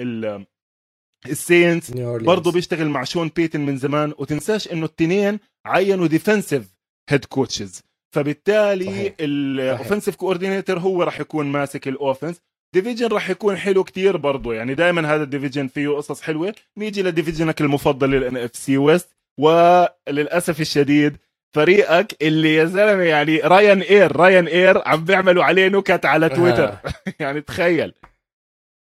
السينس برضه بيشتغل مع شون بيتن من زمان وتنساش إنه التنين عينوا defensive head coaches فبالتالي ال offensive coordinator هو راح يكون ماسك ال offense division راح يكون حلو كتير برضه يعني دائما هذا ال division فيه قصص حلوة. نيجي ل division ك المفضل ال NFC West وللأسف الشديد فريقك اللي يا زلمة يعني رايان اير رايان اير عم بيعملوا عليه نكت على تويتر. يعني تخيل.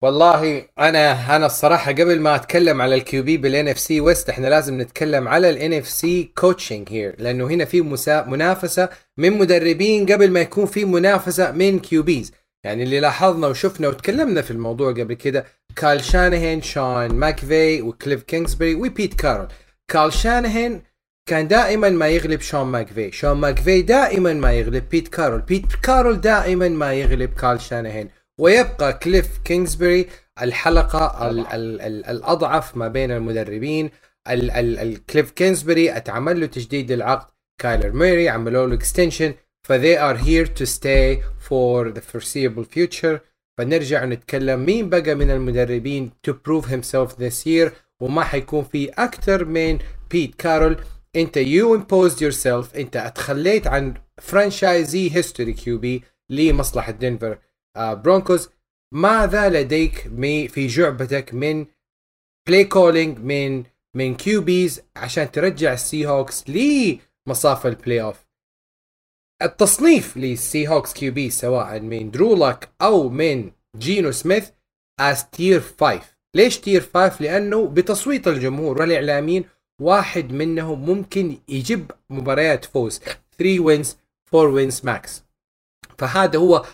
والله أنا أنا الصراحة قبل ما أتكلم على ال QB بال NFC West إحنا لازم نتكلم على ال NFC coaching here لأنه هنا في منافسة من مدربين قبل ما يكون في منافسة من QBs. يعني اللي لاحظنا وشفنا وتكلمنا في الموضوع قبل كده كال شانهين شون ماكفي وكليف كينغسبري وبيت كارول كال شانهين كان دائما ما يغلب شون ماكفي. شون ماكفي دائما ما يغلب بيت كارول بيت كارول دائما ما يغلب كال شانهين. ويبقى كليف كينغسبري الحلقة ال ال ال الأضعف ما بين المدربين. ال ال الكليف كينغسبري أتعمل له تجديد العقد. كايلر ميري عملوا له extension ف they are here to stay for the foreseeable future. فنرجع نتكلم مين بقى من المدربين to prove himself this year. وما حيكون في أكثر من بيت كارول أنت you imposed yourself. أنت أتخليت عن franchise history QB لمصلحة دنفر برونكوز ماذا لديك في جعبتك من play calling من من QBs عشان ترجع السي هوكس لمصاف ال playoff التصنيف للسي هوكس QB سواء من درو لاك أو من جينو سميث is tier 5 ليش tier 5 لأنه بتصويت الجمهور والإعلاميين واحد منهم ممكن يجيب مباريات فوز. 3 wins 4 wins max فهذا هو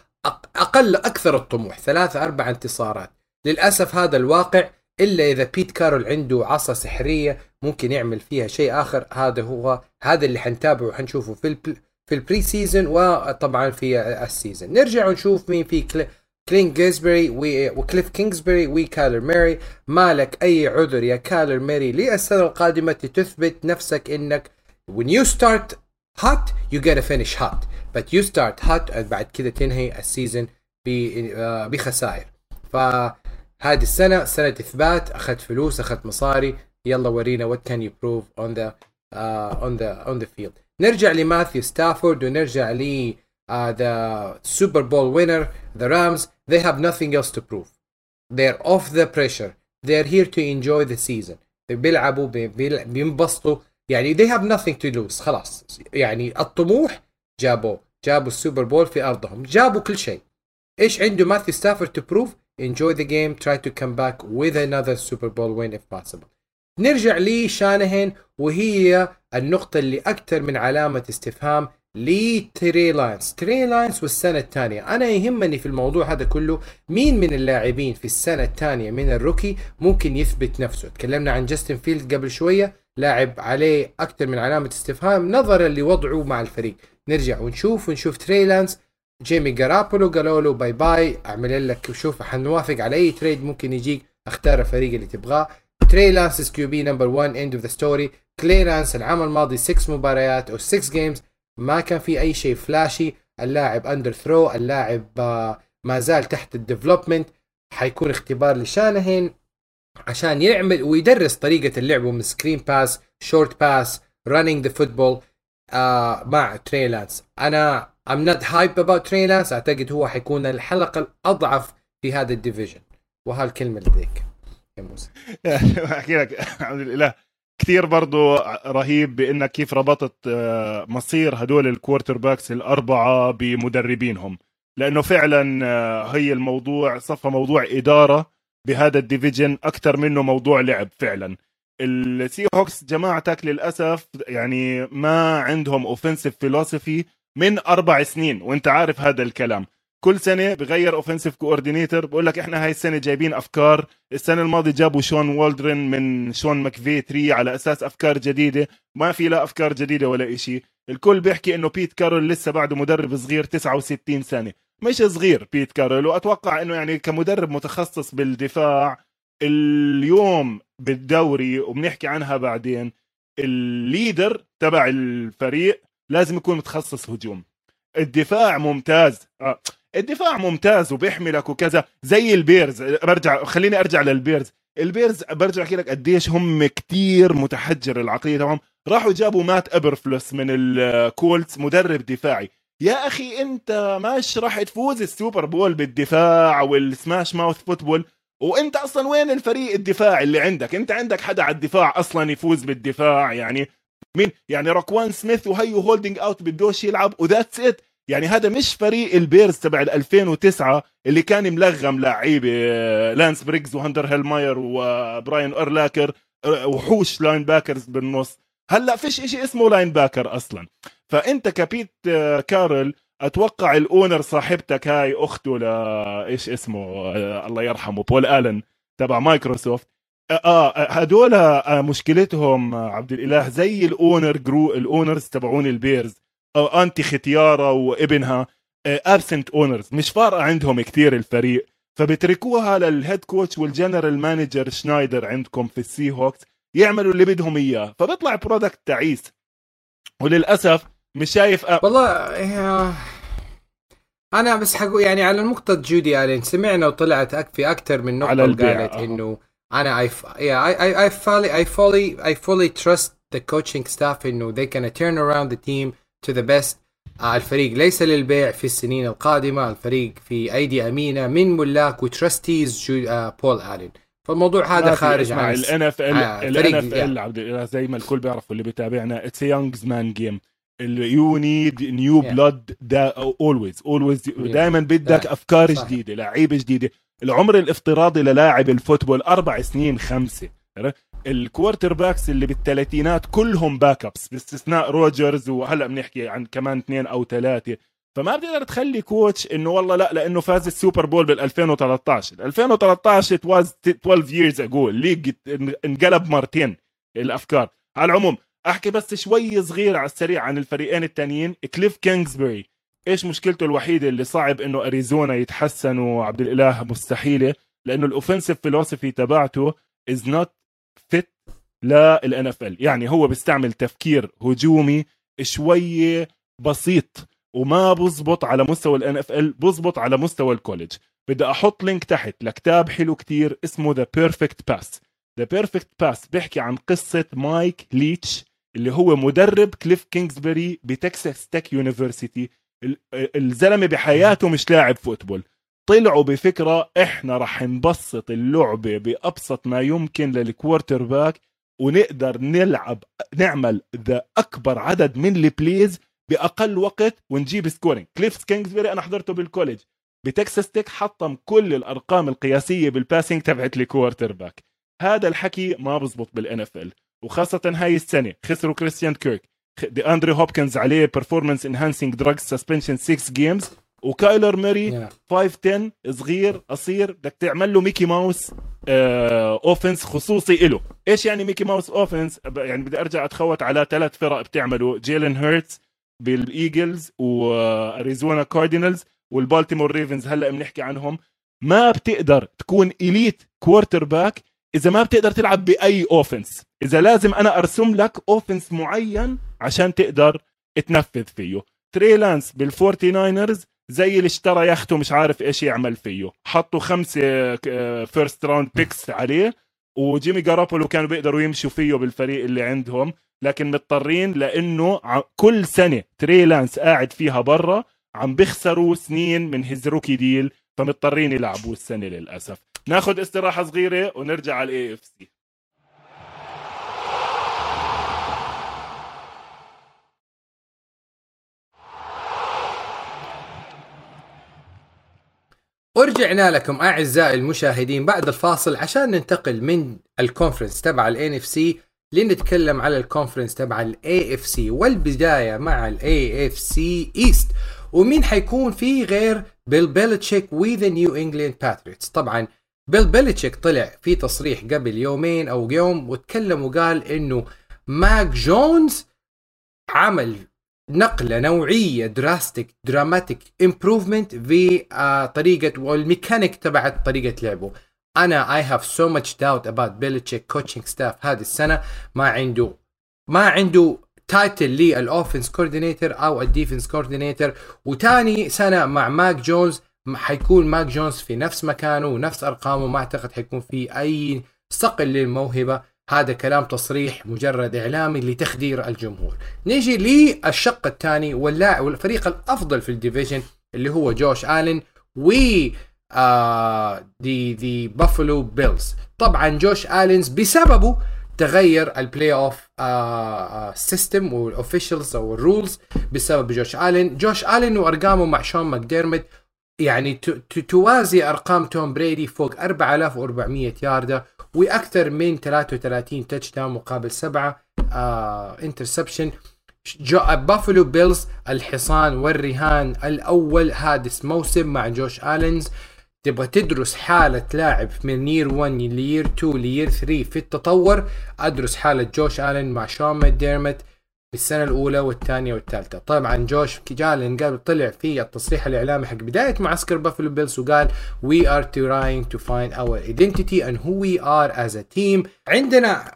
أقل أكثر الطموح ثلاثة أربع انتصارات. للأسف هذا الواقع إلا إذا بيت كارول عنده عصا سحرية ممكن يعمل فيها شيء آخر. هذا هو هذا اللي حنتابعه وحنشوفه في البل في ال pre season وطبعا في ال season نرجع ونشوف مين في كلي كلين جيزبري وكليف كينغسبري وكايلر موري مالك أي عذر يا كايلر موري للسنة القادمة تثبت نفسك إنك when you start hot you gotta finish hot. but you start hot بعد كده تنهي السيزون آه، بخسائر فهذه السنة سنة إثبات أخذت فلوس أخذت مصاري يلا ورينا what can you prove on the uh, on the on the field نرجع لماثيو ستافورد ونرجع ل ذا سوبر بول وينر ذا رامز they have nothing else to prove they're off the pressure they're here to enjoy the season بيلعبوا بينبسطوا يعني they have nothing to lose خلاص يعني الطموح جابوه جابوا السوبر بول في أرضهم جابوا كل شيء. إيش عنده ماثيو ستافورد to prove enjoy the game try to come back with another Super Bowl win if possible. نرجع لشانهن وهي النقطة اللي أكثر من علامة استفهام لتري لانس تري لانس والسنة الثانية. أنا يهمني في الموضوع هذا كله مين من اللاعبين في السنة الثانية من ال rookie ممكن يثبت نفسه. تكلمنا عن جاستن فيلد قبل شوية لاعب عليه أكثر من علامة استفهام نظرا لوضعه مع الفريق. نرجع ونشوف ونشوف تري لانس جيمي جرابولو قالوا له bye bye أعمل لك شوف حنوافق على أي trade ممكن يجيك. أختار الفريق اللي تبغاه. تري لانس QB number 1 end of the story تري لانس العام الماضي 6 مباريات أو 6 games ما كان في أي شيء flashy اللاعب under throw اللاعب آه، ما زال تحت ال development حيكون اختبار لشانهن عشان يعمل ويدرس طريقة اللعب من screen pass short pass running the football مع تري لانس أنا I'm not hype about تري لانس أعتقد هو حيكون الحلقة الأضعف في هذا ال division. وهالكلمة لديك يا موسى. أحكي لك. الحمد لله. كثير برضو رهيب بإنك كيف ربطت آه، مصير هدول ال quarterbacks الأربعة بمدربينهم. لأنه فعلا آه، هي الموضوع صفى موضوع إدارة بهذا ال division أكثر منه موضوع لعب فعلا. السي هوكس جماعتك للأسف يعني ما عندهم offensive philosophy من أربع سنين وأنت عارف هذا الكلام. كل سنة بغير offensive coordinator بقول لك إحنا هاي السنة جايبين أفكار. السنة الماضية جابوا شون والدرن من شون ماكفي 3 على أساس أفكار جديدة. ما في لا أفكار جديدة ولا إشي. الكل بيحكي إنه بيت كارول لسه بعده مدرب صغير 69 سنة. مش صغير بيت كارول وأتوقع إنه يعني كمدرب متخصص بالدفاع اليوم بالدوري وبنحكي عنها بعدين ال leader تبع الفريق لازم يكون متخصص هجوم. الدفاع ممتاز. آه. الدفاع ممتاز وبيحملك وكذا زي البيرز. برجع خليني أرجع للبيرز. البيرز برجع أحكي لك قديش هم كتير متحجر العقلية تبعهم راحوا جابوا مات ابرفلوس من الكولتس مدرب دفاعي. يا أخي أنت ماش راح تفوز السوبر بول بالدفاع وال smash mouth football؟ وانت أصلا وين الفريق الدفاعي اللي عندك؟ انت عندك حدا على الدفاع أصلا يفوز بالدفاع يعني مين؟ يعني روكوان سميث وهيو holding out بدوش يلعب و that's it يعني هذا مش فريق البيرز تبع 2009 اللي كان ملغم لعيبة لانس بريكس وهنتر هيلماير وبراين ارلاكر وحوش linebackers بالنص. هلأ فيش إشي اسمه linebacker أصلا. فأنت كبيت كارول أتوقع ال owner صاحبتك هاي أخته ل إيش اسمه الله يرحمه بول ألن تبع مايكروسوفت. آه هدول آه مشكلتهم عبد الإله زي ال owner جرو ال owners تبعون البيرز أو أنتي ختيارة وابنها absent owners مش فارقة عندهم كثير الفريق. فبتركوها لل head coach وال general manager شنايدر عندكم في السي هوكس يعملوا اللي بدهم إياه. فبيطلع product تعيس. وللأسف مش شايف أ... والله يا... أنا بس حقول يعني على نقطة جودي الين سمعنا وطلعت في أكثر من نقطة قالت إنه أنا I, I fully I fully I fully trust the coaching staff إنه they can turn around the team to the best آه الفريق. ليس للبيع في السنين القادمة الفريق في أيدي أمينة من ملاك و trustees آه بول آلين فالموضوع هذا خارج عن ال NFL ال NFL عبد زي ما الكل بيعرفوا اللي بيتابعنا it's young man's game you need new blood always always دائما بدك أفكار صح. جديدة لعيبة جديدة. العمر الافتراضي للاعب ال football أربع سنين خمسة. ال quarterbacks اللي بالثلاثينات كلهم backups باستثناء روجرز وهلأ بنحكي عن كمان اثنين أو ثلاثة. فما بتقدر تخلي coach إنه والله لأ لأنه فاز السوبر بول بال 2013 2013 it was 12 years ago ال league انقلب مرتين الأفكار. على العموم احكي بس شوي صغير على السريع عن الفريقين التانيين. كليف كينغزبري إيش مشكلته الوحيدة اللي صعب إنه أريزونا يتحسنوا؟ عبد الإله مستحيلة لأنه ال offensive philosophy تبعته is not fit لل NFL يعني هو بيستعمل تفكير هجومي شوية بسيط وما بزبط على مستوى ال NFL بزبط على مستوى ال college بدي أحط link تحت لكتاب حلو كتير اسمه The Perfect Pass The Perfect Pass بيحكي عن قصة مايك ليتش اللي هو مدرب كليف كينغزبري ب Texas Tech University. الزلمة بحياته مش لاعب football. طلعوا بفكرة إحنا رح نبسط اللعبة بأبسط ما يمكن لل quarterback ونقدر نلعب نعمل ذا أكبر عدد من ال plays بأقل وقت ونجيب scoring كليف كينغزبري أنا حضرته بال college. ب Texas Tech حطم كل الأرقام القياسية بال passing تبعت ال quarterback. هذا الحكي ما بزبط بال NFL وخاصة هاي السنة خسروا كريستيان كيرك دي اندري هوبكنز عليه performance enhancing drug suspension 6 جيمز وكايلر موري 5 10 صغير قصير. بدك تعمل له Mickey Mouse offense خصوصي له إيش يعني Mickey Mouse offense يعني بدي أرجع أتخوت على ثلاث فرق بتعملوا جيلن هيرتس بال Eagles و Arizona Cardinals وال Baltimore Ravens. هلأ بنحكي عنهم. ما بتقدر تكون elite quarterback إذا ما بتقدر تلعب بأي offense إذا لازم أنا أرسم لك offense معين عشان تقدر تنفذ فيه. تري لانس بال Forty Niners زي اللي اشترى يخته مش عارف إيش يعمل فيه. حطوا خمسة first round picks عليه وجيمي جارابولو كانوا بيقدروا يمشوا فيه بالفريق اللي عندهم. لكن مضطرين لأنه كل سنة تري لانس قاعد فيها برا عم بيخسروا سنين من his rookie deal فمضطرين يلعبوا السنة للأسف. ناخذ استراحة صغيرة ونرجع على ال AFC ورجعنا لكم أعزائي المشاهدين بعد الفاصل عشان ننتقل من ال conference تبع ال NFC لنتكلم على ال conference تبع ال AFC والبداية مع ال AFC East ومين حيكون فيه غير بيل بيلتشيك و the New England Patriots طبعا بيل بيلتشيك طلع في تصريح قبل يومين أو يوم وتكلم وقال إنه ماك جونز عمل نقلة نوعية drastic dramatic improvement في uh, طريقة والميكانيك تبعت طريقة لعبه. أنا I have so much doubt about بيلتشيك coaching staff هذه السنة. ما عنده ما عنده title لل offense coordinator أو ال defense coordinator وتاني سنة مع ماك جونز حيكون ماك جونز في نفس مكانه ونفس أرقامه ما أعتقد حيكون في أي صقل للموهبة. هذا كلام تصريح مجرد إعلامي لتخدير الجمهور. نيجي للشق الثاني واللاعب والفريق الأفضل في ال division اللي هو جوش الين و the the Buffalo Bills طبعا جوش الينز بسببه تغير ال playoff system وال officials أو ال rules بسبب جوش الين جوش الين وأرقامه مع شون ماكديرمت يعني توازي أرقام توم بريدي فوق 4400 ياردة وأكثر من 33 touchdown مقابل سبعة interception Buffalo Bills الحصان والرهان الأول هذا الموسم مع جوش آلينز. تبغى تدرس حالة لاعب من year 1 ل year 2 ل year 3 في التطور أدرس حالة جوش آلين مع شون ماكديرمت بالسنة الأولى والثانية والثالثة. طبعا جوش آلن قال طلع في التصريح الإعلامي حق بداية معسكر Buffalo Bills وقال we are trying to find our identity and who we are as a team. عندنا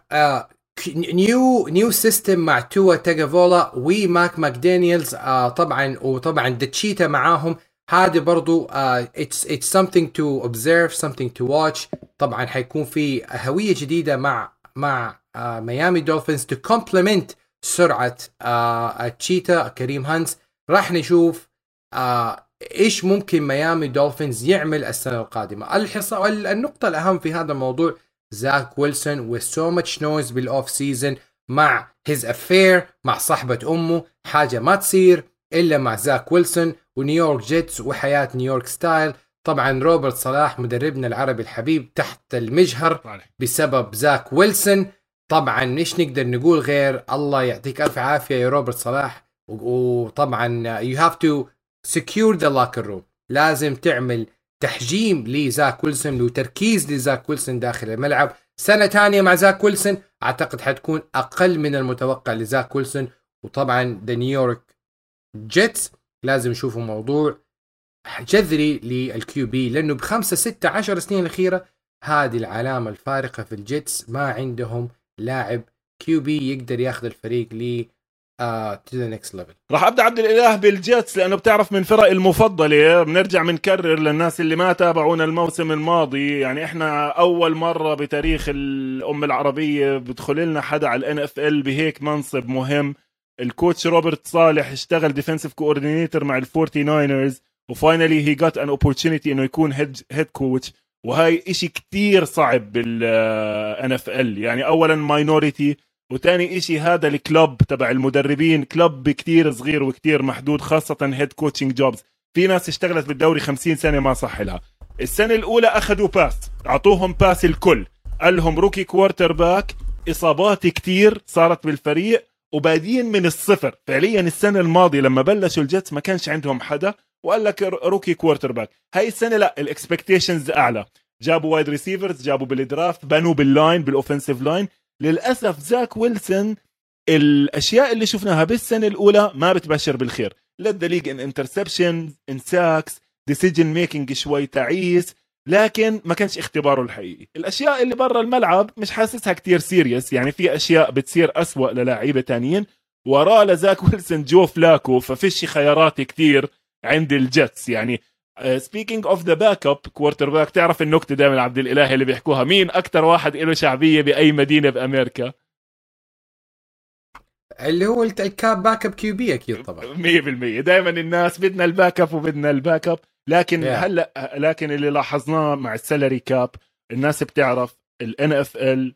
new new system مع توا تاجوفايلوا وماك ماكدانيلز uh, طبعا وطبعا the Cheetah معاهم. هذه برضو it's it's something to observe something to watch. طبعا حيكون في هوية جديدة مع مع Miami Dolphins to complement سرعة آه ال Cheetah كريم هانس. راح نشوف آه إيش ممكن Miami Dolphins يعمل السنة القادمة. الحصه النقطة الأهم في هذا الموضوع زاك ويلسون و so much noise بال off season مع his affair مع صاحبة أمه. حاجة ما تصير إلا مع زاك ويلسون و New York Jets وحياة نيويورك style. طبعا روبرت صلاح مدربنا العربي الحبيب تحت المجهر بسبب زاك ويلسون. طبعا إيش نقدر نقول غير الله يعطيك ألف عافية يا روبرت صلاح؟ وطبعا you have to secure the locker room لازم تعمل تحجيم لزاك ويلسون وتركيز لزاك ويلسون داخل الملعب. سنة ثانية مع زاك ويلسون أعتقد حتكون أقل من المتوقع لزاك ويلسون. وطبعا the New York Jets لازم يشوفوا موضوع جذري لل QB لأنه بخمسة ستة عشر سنين الأخيرة هذه العلامة الفارقة في ال Jets ما عندهم لاعب QB يقدر ياخذ الفريق to the next level راح أبدأ عبد الإله بال Jets لأنه بتعرف من فرق المفضلة. بنرجع بنكرر للناس اللي ما تابعونا الموسم الماضي. يعني إحنا أول مرة بتاريخ الأمة العربية بدخل لنا حدا على ال NFL بهيك منصب مهم. ال coach روبرت صالح اشتغل defensive coordinator مع ال Forty Niners و finally he got an opportunity إنه يكون head head coach وهاي إشي كتير صعب بال NFL يعني اولا minority وتاني إشي هذا ال club تبع المدربين. كلوب كتير صغير وكتير محدود خاصة head coaching jobs في ناس اشتغلت بالدوري 50 سنة ما صح لها. السنة الأولى أخذوا pass أعطوهم pass الكل. قال لهم rookie quarterback إصابات كتير صارت بالفريق وبادين من الصفر. فعليا السنة الماضية لما بلشوا ال Jets ما كانش عندهم حدا. وقال لك rookie quarterback هاي السنة لا ال expectations أعلى. جابوا wide receivers جابوا بال draft بنوا بال line بال offensive line للأسف زاك ويلسون الأشياء اللي شفناها بالسنة الأولى ما بتبشر بالخير. led league in interception in sacks decision making شوي تعيس لكن ما كانش اختباره الحقيقي. الأشياء اللي برا الملعب مش حاسسها كتير serious يعني في أشياء بتصير أسوأ للاعيبة تانيين. وراه لزاك ويلسون جو فلاكو ففيش خيارات كتير. عند ال Jets يعني speaking of the backup quarterback تعرف النكته دائما عبد الإله اللي بيحكوها مين أكثر واحد له شعبية بأي مدينة بامريكا اللي هو الكاب backup QB أكيد طبعا. 100% دائما الناس بدنا ال backup وبدنا ال backup لكن yeah. هلأ لكن اللي لاحظناه مع ال salary cap الناس بتعرف ال NFL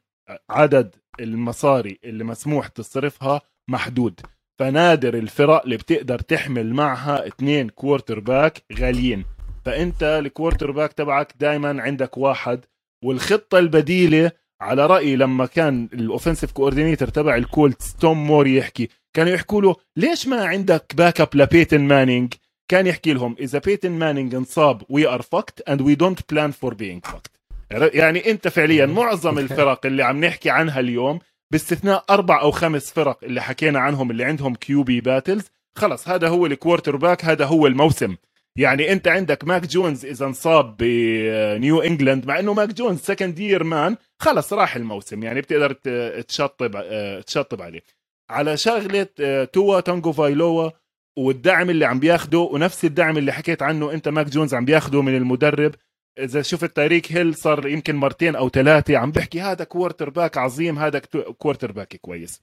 عدد المصاري اللي مسموح تصرفها محدود. فنادر الفرق اللي بتقدر تحمل معها اثنين quarterback غاليين. فأنت ال quarterback تبعك دائما عندك واحد والخطة البديلة على رأيي لما كان ال offensive coordinator تبع ال Colts توم مور يحكي كانوا يحكوا له ليش ما عندك backup لبيتن مانينج كان يحكي لهم إذا بيتن مانينج انصاب we are fucked and we don't plan for being fucked يعني أنت فعليا معظم الفرق اللي عم نحكي عنها اليوم باستثناء أربع أو خمس فرق اللي حكينا عنهم اللي عندهم QB battles خلص هذا هو ال quarterback هذا هو الموسم. يعني أنت عندك ماك جونز إذا انصاب بنيو انجلاند مع إنه ماك جونز second year man خلص راح الموسم. يعني بتقدر تشطب تشطب عليه. على شغلة توا تانجوفايلوا والدعم اللي عم بياخده ونفس الدعم اللي حكيت عنه أنت ماك جونز عم بياخده من المدرب. إذا شفت تايريك هيل صار يمكن مرتين أو ثلاثة عم بحكي هذا quarterback عظيم هذا quarterback كويس.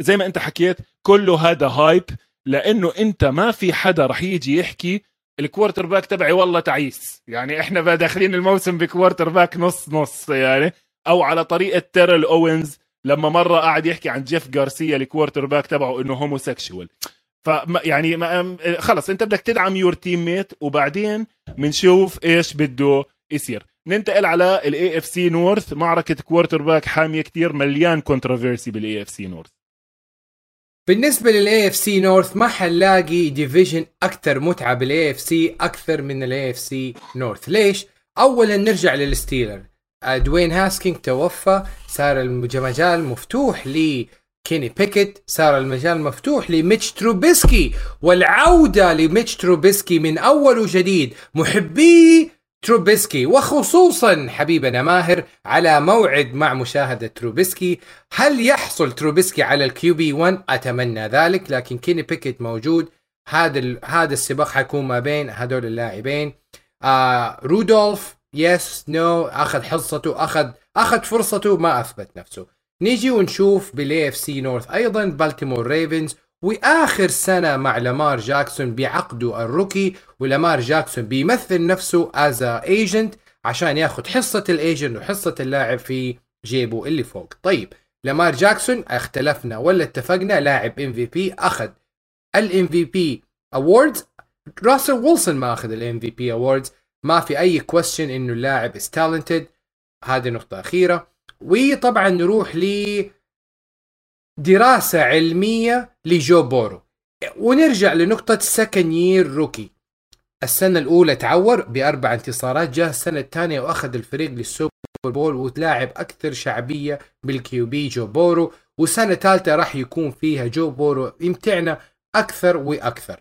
زي ما أنت حكيت كله هذا hype لأنه أنت ما في حدا رح يجي يحكي ال quarterback تبعي والله تعيس. يعني إحنا داخلين الموسم ب quarterback نص نص يعني. أو على طريقة تيرل اوينز لما مرة قاعد يحكي عن جيف جارسيا ال quarterback تبعه إنه homosexual ف يعني خلص أنت بدك تدعم your teammate وبعدين بنشوف إيش بده يصير. ننتقل على ال AFC North معركة quarterback حامية كتير مليان controversy بال AFC North بالنسبة لل AFC North ما حنلاقي division أكثر متعة بال AFC أكثر من ال AFC North، ليش؟ اولا نرجع لل Steelers. دوين هاسكينز توفى صار المجال مفتوح لي كيني بيكيت صار المجال مفتوح لميتش تروبيسكي والعودة لميتش تروبيسكي من أول وجديد. محبي تروبيسكي وخصوصا حبيبنا ماهر على موعد مع مشاهدة تروبيسكي. هل يحصل تروبيسكي على ال QB 1 أتمنى ذلك لكن كيني بيكيت موجود. هذا هذا السباق حيكون ما بين هذول اللاعبين. آه رودولف yes no أخذ حصته أخذ أخذ فرصته ما أثبت نفسه. نيجي ونشوف بال AFC North أيضا Baltimore Ravens وآخر سنة مع لامار جاكسون بعقده ال rookie ولامار جاكسون بيمثل نفسه as agent عشان ياخذ حصة ال agent وحصة اللاعب في جيبه اللي فوق. طيب لامار جاكسون اختلفنا ولا اتفقنا؟ لاعب MVP أخذ ال MVP awards راسل ويلسون ما أخذ ال MVP awards ما في أي question إنه اللاعب is talented هذه نقطة أخيرة. وطبعا نروح ل دراسة علمية لجو بورو. ونرجع لنقطة second year rookie السنة الأولى تعور بأربع انتصارات جاء السنة الثانية وأخذ الفريق لل Super Bowl ولاعب أكثر شعبية بال QB جو بورو. وسنة ثالثة راح يكون فيها جو بورو يمتعنا أكثر وأكثر.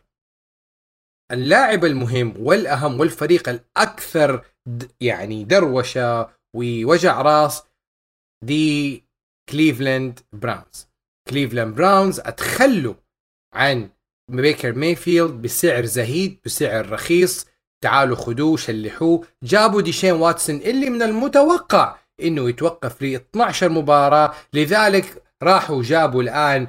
اللاعب المهم والأهم والفريق الأكثر يعني دروشة ووجع راس the Cleveland Browns Cleveland Browns أتخلوا عن بيكر مايفيلد بسعر زهيد بسعر رخيص. تعالوا خدوه شلحوه. جابوا ديشون واتسون اللي من المتوقع إنه يتوقف ل 12 مباراة. لذلك راحوا جابوا الآن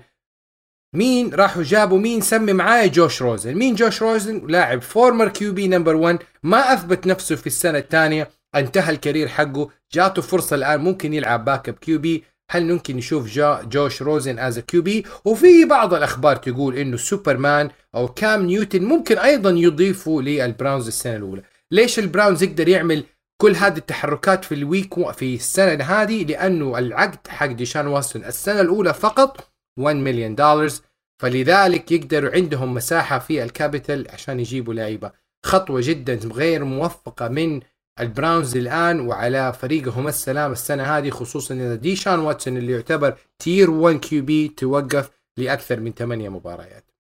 مين؟ راحوا جابوا مين سمي معايا جوش روزن. مين جوش روزن؟ لاعب former QB number 1 ما أثبت نفسه في السنة الثانية. انتهى ال career حقه جاته فرصة الآن ممكن يلعب backup QB هل ممكن نشوف جا جوش روزن as QB وفي بعض الأخبار تقول إنه سوبرمان أو كام نيوتن ممكن أيضا يضيفوا لل Browns السنة الأولى. ليش البراونز يقدر يعمل كل هذه التحركات في الويك في السنة هذه؟ لأنه العقد حق ديشان واتسون السنة الأولى فقط 1 مليون دولار فلذلك يقدروا عندهم مساحة في الكابيتال عشان يجيبوا لعيبة. خطوة جدا غير موفقة من البراونز الآن وعلى فريقهم السلام السنة هذه خصوصا إذا ديشان واتسون اللي يعتبر tier 1 QB توقف لأكثر من ثمانية مباريات.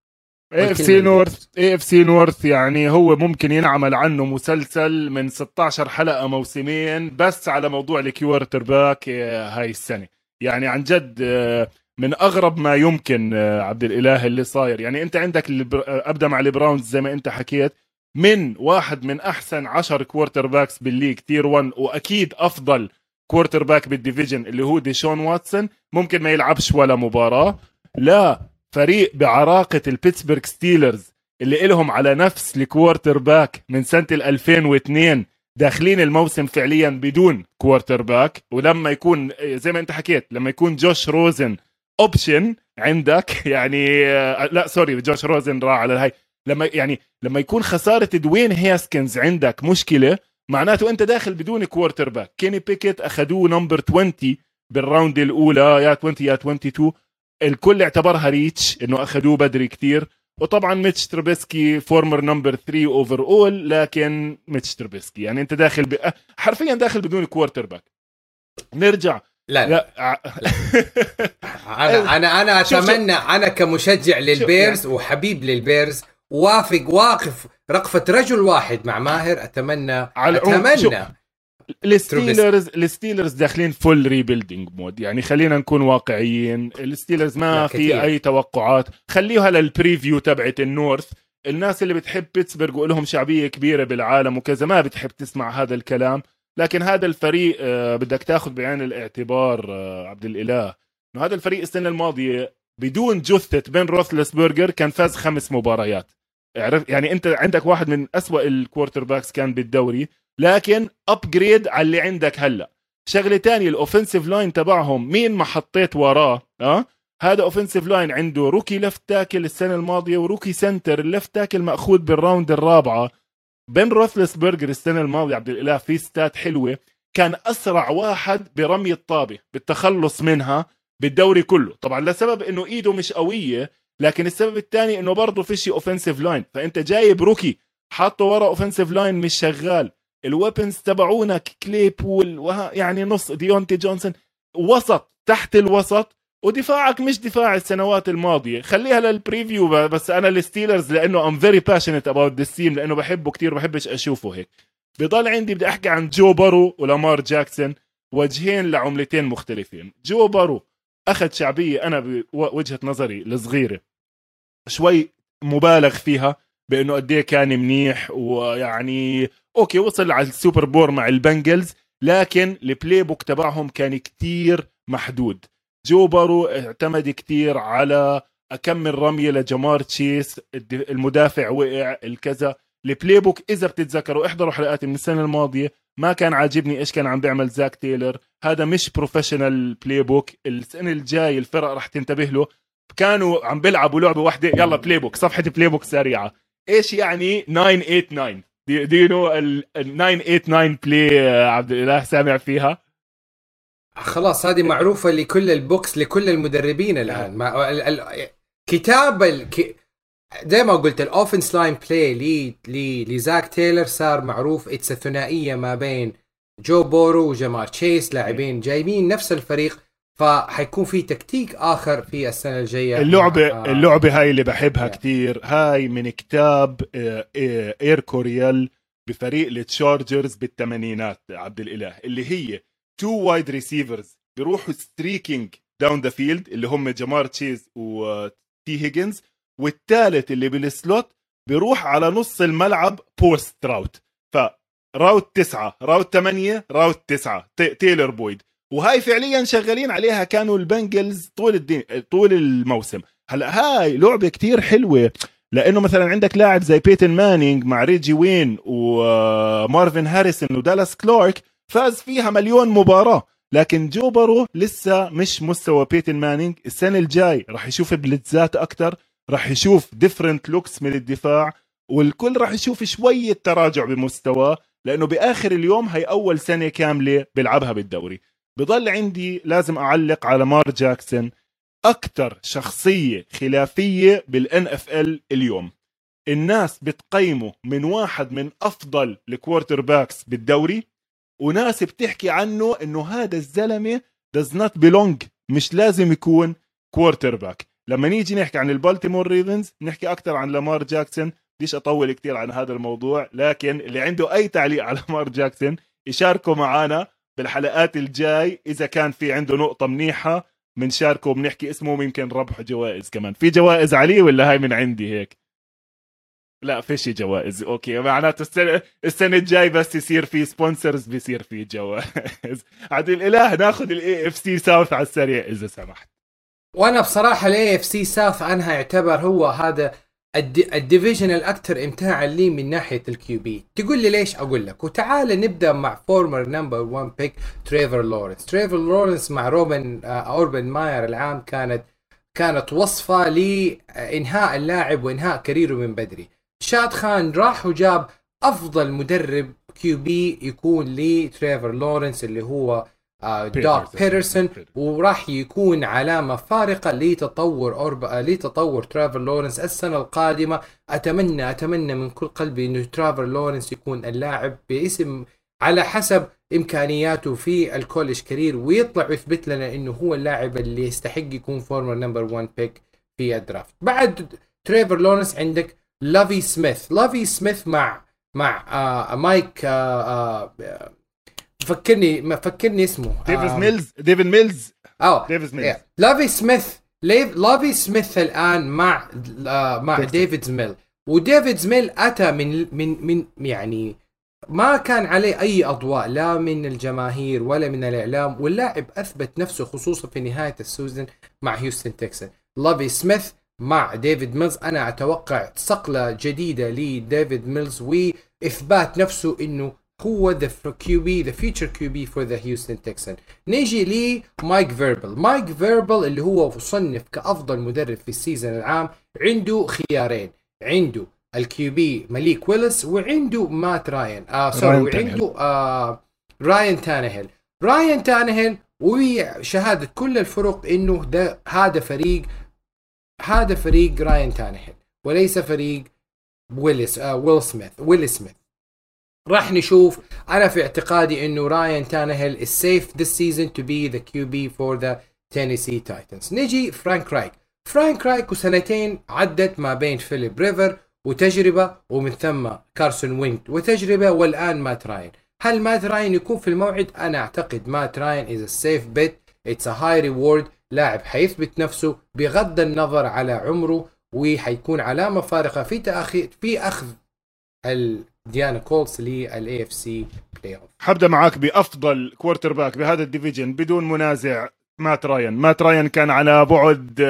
اي إف سي نورث اي إف سي نورث يعني هو ممكن ينعمل عنه مسلسل من 16 حلقة موسمين بس على موضوع ال quarterback آه، هاي السنة. يعني عن جد آه، من أغرب ما يمكن آه، عبد الإله اللي صاير. يعني أنت عندك ابدا مع البراونز زي ما أنت حكيت من واحد من أحسن 10 quarterbacks بال league tier 1 وأكيد أفضل quarterback بال division اللي هو ديشون واتسون. ممكن ما يلعبش ولا مباراة. لا فريق بعراقة البيتسبرغ ستيلرز اللي إلهم على نفس ال quarterback من سنة 2002 داخلين الموسم فعليا بدون كوارتر باك ولما يكون زي ما أنت حكيت لما يكون جوش روزن option عندك يعني لا sorry جوش روزن راح على الهاي. لما يعني لما يكون خسارة دوين هيسكنز عندك مشكلة معناته أنت داخل بدون quarterback كيني بيكيت أخذوه number 20 بال round الأولى يا 20 يا 22 الكل اعتبرها reach إنه أخذوه بدري كتير. وطبعا ميتش تربسكي former number 3 overall لكن ميتش تربسكي يعني أنت داخل ب... حرفيا داخل بدون quarterback نرجع. لا. لا, لا. أنا أنا أنا اتمنى أنا كمشجع للبيرز يعني. وحبيب للبيرز وافق واقف وقفة رجل واحد مع ماهر اتمنى على أتمنى الستيلرز الستيلرز داخلين full rebuilding mode يعني خلينا نكون واقعيين. الستيلرز ما في أي توقعات. خليها لل preview تبعت ال North. الناس اللي بتحب بيتسبرغ ولهم شعبية كبيرة بالعالم وكذا ما بتحب تسمع هذا الكلام. لكن هذا الفريق آه، بدك تاخذ بعين الاعتبار آه، عبد الإله. إنه هذا الفريق السنة الماضية بدون جثة بن روثلسبرجر كان فاز خمس مباريات. عرف يعني انت عندك واحد من أسوأ ال quarterbacks كان بالدوري لكن upgrade على اللي عندك هلا. شغلة تانية ال offensive line تبعهم مين ما حطيت وراه؟ آه هذا offensive line عنده rookie left tackle السنة الماضية و rookie center ال left tackle مأخوذ بال round الرابعة. بن روثلسبرجر السنة الماضية عبد الإله في stat حلوة. كان أسرع واحد برمي الطابة بالتخلص منها بالدوري كله. طبعا لسبب إنه إيده مش قوية لكن السبب الثاني إنه برضه فيش offensive line فأنت جايب rookie حاطه ورا offensive line مش شغال. ال weapons تبعونك كلايبول وها يعني نص ديونتي جونسون وسط تحت الوسط. ودفاعك مش دفاع السنوات الماضية. خليها لل preview بس أنا الستيلرز لأنه I'm very passionate about this team لأنه بحبه كتير بحبش أشوفه هيك. بضل عندي بدي أحكي عن جو بارو ولامار جاكسون. وجهين لعملتين مختلفين. جو بارو أخذ شعبية أنا بوجهة نظري الصغيرة. شوي مبالغ فيها بأنه قد إيه كان منيح ويعني okay وصل على ال Super Bowl مع البنجلز لكن ال playbook تبعهم كان كتير محدود. جو بارو اعتمد كتير على اكمل رميه لجمار تشيس المدافع وقع الكذا. ال playbook إذا بتتذكروا احضروا حلقاتي من السنة الماضية ما كان عاجبني إيش كان عم بيعمل زاك تايلر. هذا مش professional playbook السنة الجاي الفرق رح تنتبه له. كانوا عم بيلعبوا لعبة واحدة. يلا بلاي بوك صفحة بلاي بوك سريعة. إيش يعني 989 دي يو نو ال 989 بلاي عبد الإله سامع فيها؟ خلاص هذه معروفة لكل البوكس لكل المدربين الآن. ما ال ال كتاب ال زي ما قلت الاوفنس لاين بلاي لي لي لزاك تايلر صار معروف. اتس ثنائية ما بين جو بورو وجمار تشيس لاعبين جايبين نفس الفريق. فحيكون في تكتيك آخر في السنة الجاية. اللعبه آه اللعبة هاي اللي بحبها yeah. كتير. هاي من كتاب آه، آه، Air Coryell بفريق التشارجرز بالثمانينات عبد الإله اللي هي two wide receivers بيروحوا streaking down the field اللي هم جمار تشيس وتي هيجنز والثالث اللي بال slot بيروح على نص الملعب post route ف route تسعة route ثمانية route تسعة تايلر بويد وهاي فعليا شغالين عليها كانوا البنجلز طول الدين طول الموسم. هلأ هاي لعبة كتير حلوة لأنه مثلا عندك لاعب زي بيتن مانينج مع ريجي وين ومارفن هاريسون ودالاس كلارك فاز فيها مليون مباراة. لكن جو بارو لسه مش مستوى بيتن مانينج السنة الجاي راح يشوف blitzات أكثر راح يشوف different looks من الدفاع والكل راح يشوف شوية تراجع بمستواه لأنه بآخر اليوم هي أول سنة كاملة بيلعبها بالدوري. بضل عندي لازم أعلق على لامار جاكسون أكثر شخصية خلافية بال NFL اليوم. الناس بتقيمه من واحد من أفضل ال quarterbacks بالدوري وناس بتحكي عنه إنه هذا الزلمة does not belong مش لازم يكون quarterback لما نيجي نحكي عن البالتيمور ريفنز نحكي أكثر عن لامار جاكسون بديش أطول كثير عن هذا الموضوع لكن اللي عنده أي تعليق على لامار جاكسون يشاركوا معنا بالحلقات الجاي إذا كان في عنده نقطة منيحة بنشاركه وبنحكي اسمه ويمكن ربح جوائز كمان. في جوائز عليه ولا هاي من عندي هيك؟ لا فيش جوائز. أوكي معناته السنة السنة الجاي بس يصير في sponsors بيصير في جوائز. عاد الإله ناخذ ال AFC South على السريع إذا سمحت. وأنا بصراحة ال AFC South عنها يعتبر هو هذا ال division الاكثر امتاعا لي من ناحية ال QB تقول لي ليش أقول لك؟ وتعال نبدأ مع former number 1 pick تريفر لورنس تريفر لورنس مع روبن آه أوربن ماير العام كانت كانت وصفة لإنهاء اللاعب وإنهاء career ه من بدري. شاد خان راح وجاب أفضل مدرب QB يكون لتريفر لورنس اللي هو دوك بيترسون وراح يكون علامه فارقه لتطور أورب... لتطور تريفر لورنس السنة القادمة. أتمنى أتمنى من كل قلبي انه تريفر لورنس يكون اللاعب باسم على حسب إمكانياته في ال college career ويطلع ويثبت لنا إنه هو اللاعب اللي يستحق يكون former number 1 pick في ال draft. بعد تريفر لورنس عندك لوفي سميث لوفي سميث مع مع آه مايك آه آه فكرني ما فكرني اسمه. ديفيد ميلز ديفيد ميلز آه ديفيد ميلز لوفي سميث لوفي سميث الآن مع آه مع ديفيد ميل وديفيد ميل أتى من من من يعني ما كان عليه أي أضواء لا من الجماهير ولا من الإعلام واللاعب أثبت نفسه خصوصا في نهاية ال season مع هيوستن تكسنز لوفي سميث مع ديفيد ميلز أنا أتوقع صقلة جديدة لديفيد ميلز وإثبات نفسه إنه هو the QB the future QB for the Houston Texans نيجي لي مايك فريبل. مايك فريبل اللي هو مصنف كأفضل مدرب في ال season العام عنده خيارين. عنده ال QB مليك ويلس وعنده مات راين. آه sorry وعنده آه راين تانهيل راين تانهيل وشهادة كل الفرق إنه ده هذا فريق هذا فريق راين تانهيل وليس فريق ويلس آه ويل سميث ويل سميث. راح نشوف. أنا في اعتقادي إنه راين تانهيل السيف ذس سيزون تو بي ذا كيو بي فور ذا تينيسي تايتنز نجي فرانك رايك. فرانك رايك وسنتين عدت ما بين فيليب ريفر وتجربة ومن ثم كارسون وينت وتجربة والآن مات راين. هل مات راين يكون في الموعد؟ أنا أعتقد مات راين is a safe bet. It's a high reward. لاعب حيثبت نفسه بغض النظر على عمره وحيكون علامة فارقة في تأخير في أخذ إنديانا كولتس لل AFC playoff حبدأ معاك بأفضل quarterback بهذا ال division بدون منازع. مات راين. مات راين كان على بعد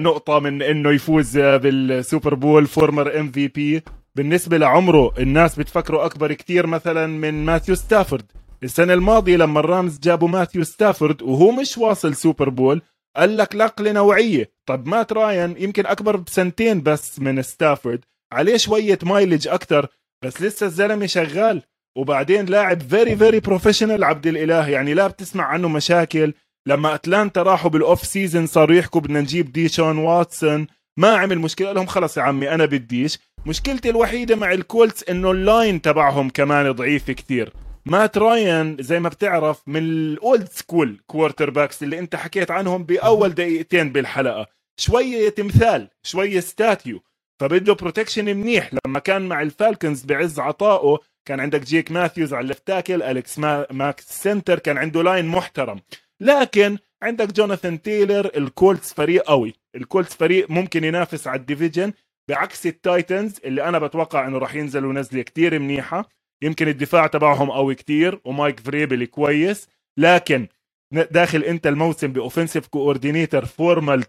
نقطة من إنه يفوز بال Super Bowl former MVP بالنسبة لعمره الناس بتفكره أكبر كتير مثلا من ماثيو ستافورد. السنة الماضية لما الرامز جابوا ماثيو ستافورد وهو مش واصل Super Bowl قال لك نقله نوعية. طب مات راين يمكن أكبر بسنتين بس من ستافورد. عليه شوية mileage أكثر بس لسه الزلمة شغال. وبعدين لاعب very very professional عبد الإله. يعني لا بتسمع عنه مشاكل. لما أتلانتا راحوا بال off season صاروا يحكوا بدنا نجيب ديشان واتسون. ما عمل مشكلة. لهم خلص يا عمي أنا بديش. مشكلتي الوحيدة مع الكولتس إنه ال line تبعهم كمان ضعيف كتير. مات راين زي ما بتعرف من ال old school quarterbacks اللي أنت حكيت عنهم بأول دقيقتين بالحلقة. شوية تمثال شوية statue. فبده protection منيح. لما كان مع الفالكنز بعز عطائه كان عندك جيك ماثيوز على ال left tackle أليكس ماك center كان عنده line محترم. لكن عندك جوناثان تايلر الكولتس فريق قوي. الكولتس فريق ممكن ينافس على ال division. بعكس التايتنز اللي أنا بتوقع إنه راح ينزلوا نزلة كتير منيحة. يمكن الدفاع تبعهم قوي كتير ومايك فريبل كويس. لكن داخل إنت الموسم ب offensive coordinator former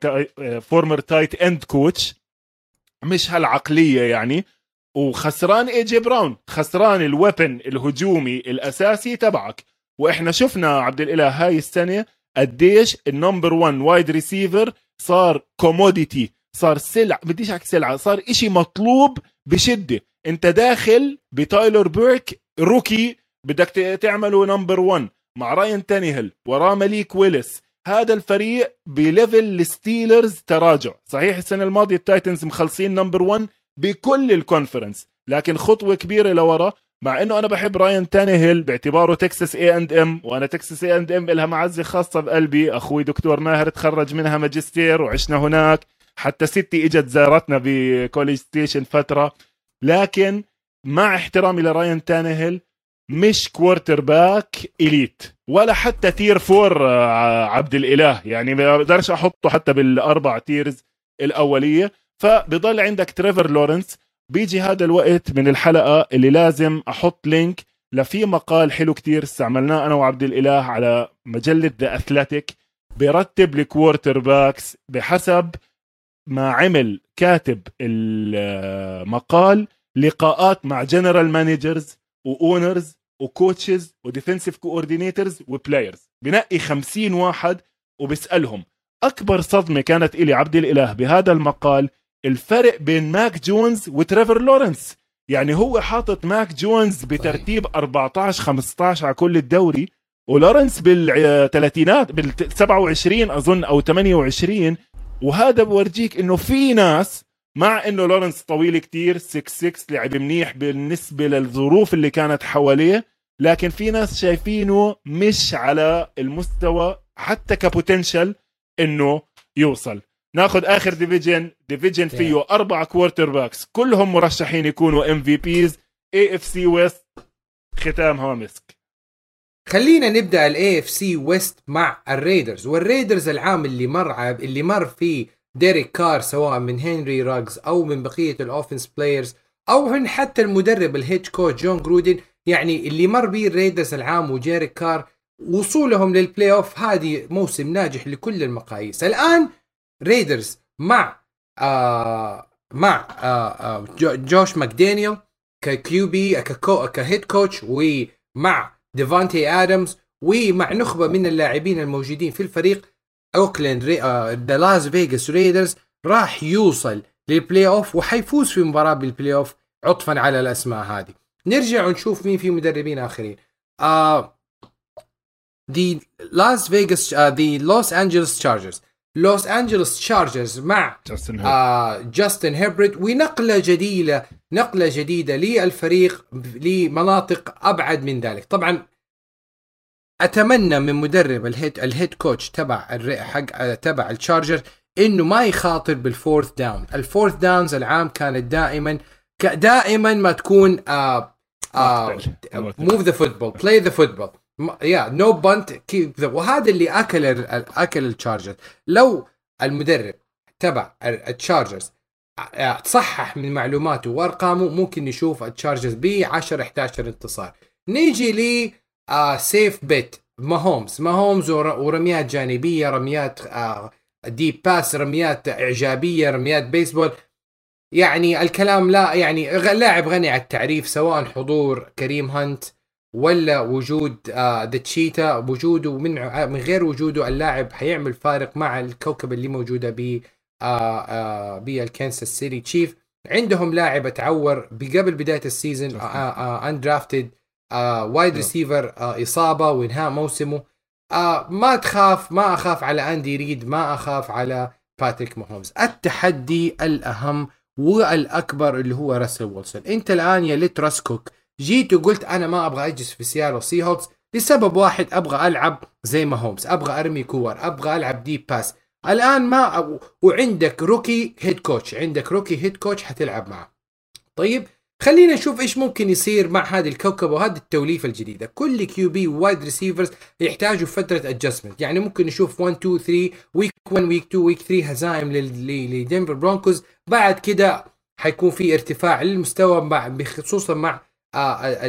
former tight end coach مش هالعقلية يعني وخسران اي جي براون خسران ال weapon الهجومي الأساسي تبعك. وإحنا شفنا عبد الإله هاي السنة قديش ال number 1 wide receiver صار commodity صار سلع بديش أحكي سلعة صار إشي مطلوب بشدة. أنت داخل بتريلون بيركس rookie بدك تعمله number 1 مع راين تانيهل وراه مليك ويلس. هذا الفريق ب level الستيلرز تراجع. صحيح السنة الماضية التايتنز مخلصين number 1 بكل ال conference لكن خطوة كبيرة لورا مع إنه أنا بحب راين تانيهيل باعتباره تكساس اي اند ام وأنا تكساس اي اند ام لها معزة خاصة بقلبي. أخوي دكتور ماهر تخرج منها ماجستير وعشنا هناك. حتى ستي إجت زارتنا بكوليج ستيشن فترة. لكن مع احترامي لراين تانيهيل مش quarterback elite ولا حتى tier four آه، عبد الإله. يعني ما بقدرش أحطه حتى بالأربع tiers الأولية. فبضل عندك تريفر لورنس. بيجي هذا الوقت من الحلقة اللي لازم أحط link لفي مقال حلو كتير استعملناه أنا وعبد الإله على مجلة The Athletic بيرتب ال quarterbacks بحسب ما عمل كاتب المقال. لقاءات مع جنرال مانجرز واونرز وكوتشز وديفنسيف كوردينيتورز وبلايرز بنقي 50 واحد وبسألهم أكبر صدمة كانت إلي عبد الإله بهذا المقال الفرق بين ماك جونز وتريفر لورنس. يعني هو حاطط ماك جونز بترتيب 14 15 على كل الدوري ولورنس بالثلاثينات بال 27 أظن أو 28 وهذا بورجيك إنه في ناس مع إنه لورنس طويل كتير 6 6 لعب منيح بالنسبة للظروف اللي كانت حواليه لكن في ناس شايفينه مش على المستوى حتى ك potential إنه يوصل. ناخذ آخر division division فيه أربع quarterbacks كلهم مرشحين يكونوا ام في بيز اي اف سي ويست ختامها مسك خلينا نبدأ ال AFC West مع ال Raiders وال Raiders العام اللي مر اللي مر فيه ديريك كار سواء من هنري راجز أو من بقية ال offense players أو من حتى المدرب ال head coach جون جرودن يعني اللي مر به ال Raiders العام وديريك كار وصولهم لل playoff هذه موسم ناجح لكل المقاييس. الآن Raiders مع آه مع آه آه جوش ماكدانيال ك QB ك head coach ومع ديفانتي آدمز ومع نخبة من اللاعبين الموجودين في الفريق اوكلاند the لاس فيغاس Raiders راح يوصل لل playoff وحيفوز في مباراة بال playoff عطفا على الأسماء هذه. نرجع ونشوف مين في مدربين آخرين. آه the لاس فيغاس the لوس انجلوس Chargers لوس انجلوس Chargers مع جاستن آه جاستن هيربرت ونقلة جديدة نقلة جديدة للفريق لمناطق أبعد من ذلك. طبعا أتمنى من مدرب ال head ال head coach تبع حق تبع ال Charger إنه ما يخاطر بال fourth down ال fourth downs العام كانت دائما دائما ما تكون move the football play the football yeah no punt keep وهذا اللي أكل أكل ال Chargers لو المدرب تبع ال Chargers تصحح من معلوماته وأرقامه ممكن نشوف ال Chargers ب 10 11 انتصار. نيجي ل آه Chief باتريك ماهومز ماهومز ورميات جانبية رميات آه deep pass رميات إعجابية رميات بيسبول يعني الكلام لا يعني لاعب غني عن التعريف سواء حضور كريم هانت ولا وجود the uh, Cheetah وجوده من من غير وجوده اللاعب حيعمل فارق مع الكوكبة اللي موجودة ب بال Kansas City Chief. عندهم لاعب تعور قبل بداية ال season undrafted wide receiver إصابة وإنهاء موسمه. uh, ما تخاف ما أخاف على اندي ريد ما أخاف على باتريك ماهومز التحدي الأهم والأكبر اللي هو راسل ويلسون أنت الآن يا ليت راسكوك جيت وقلت أنا ما أبغى أجلس في سياتل Seahawks لسبب واحد أبغى ألعب زي ماهومز أبغى أرمي كورة أبغى ألعب deep pass الآن ما. وعندك rookie head coach عندك rookie head coach حتلعب معه. طيب خلينا نشوف إيش ممكن يصير مع هذه الكوكبة وهذه التوليفة الجديدة. كل QB wide receivers يحتاجوا فترة adjustment يعني ممكن نشوف 1 2 3 week 1 week 2 week 3 هزايم لدنفر Broncos. بعد كده حيكون في ارتفاع للمستوى مع خصوصا مع آه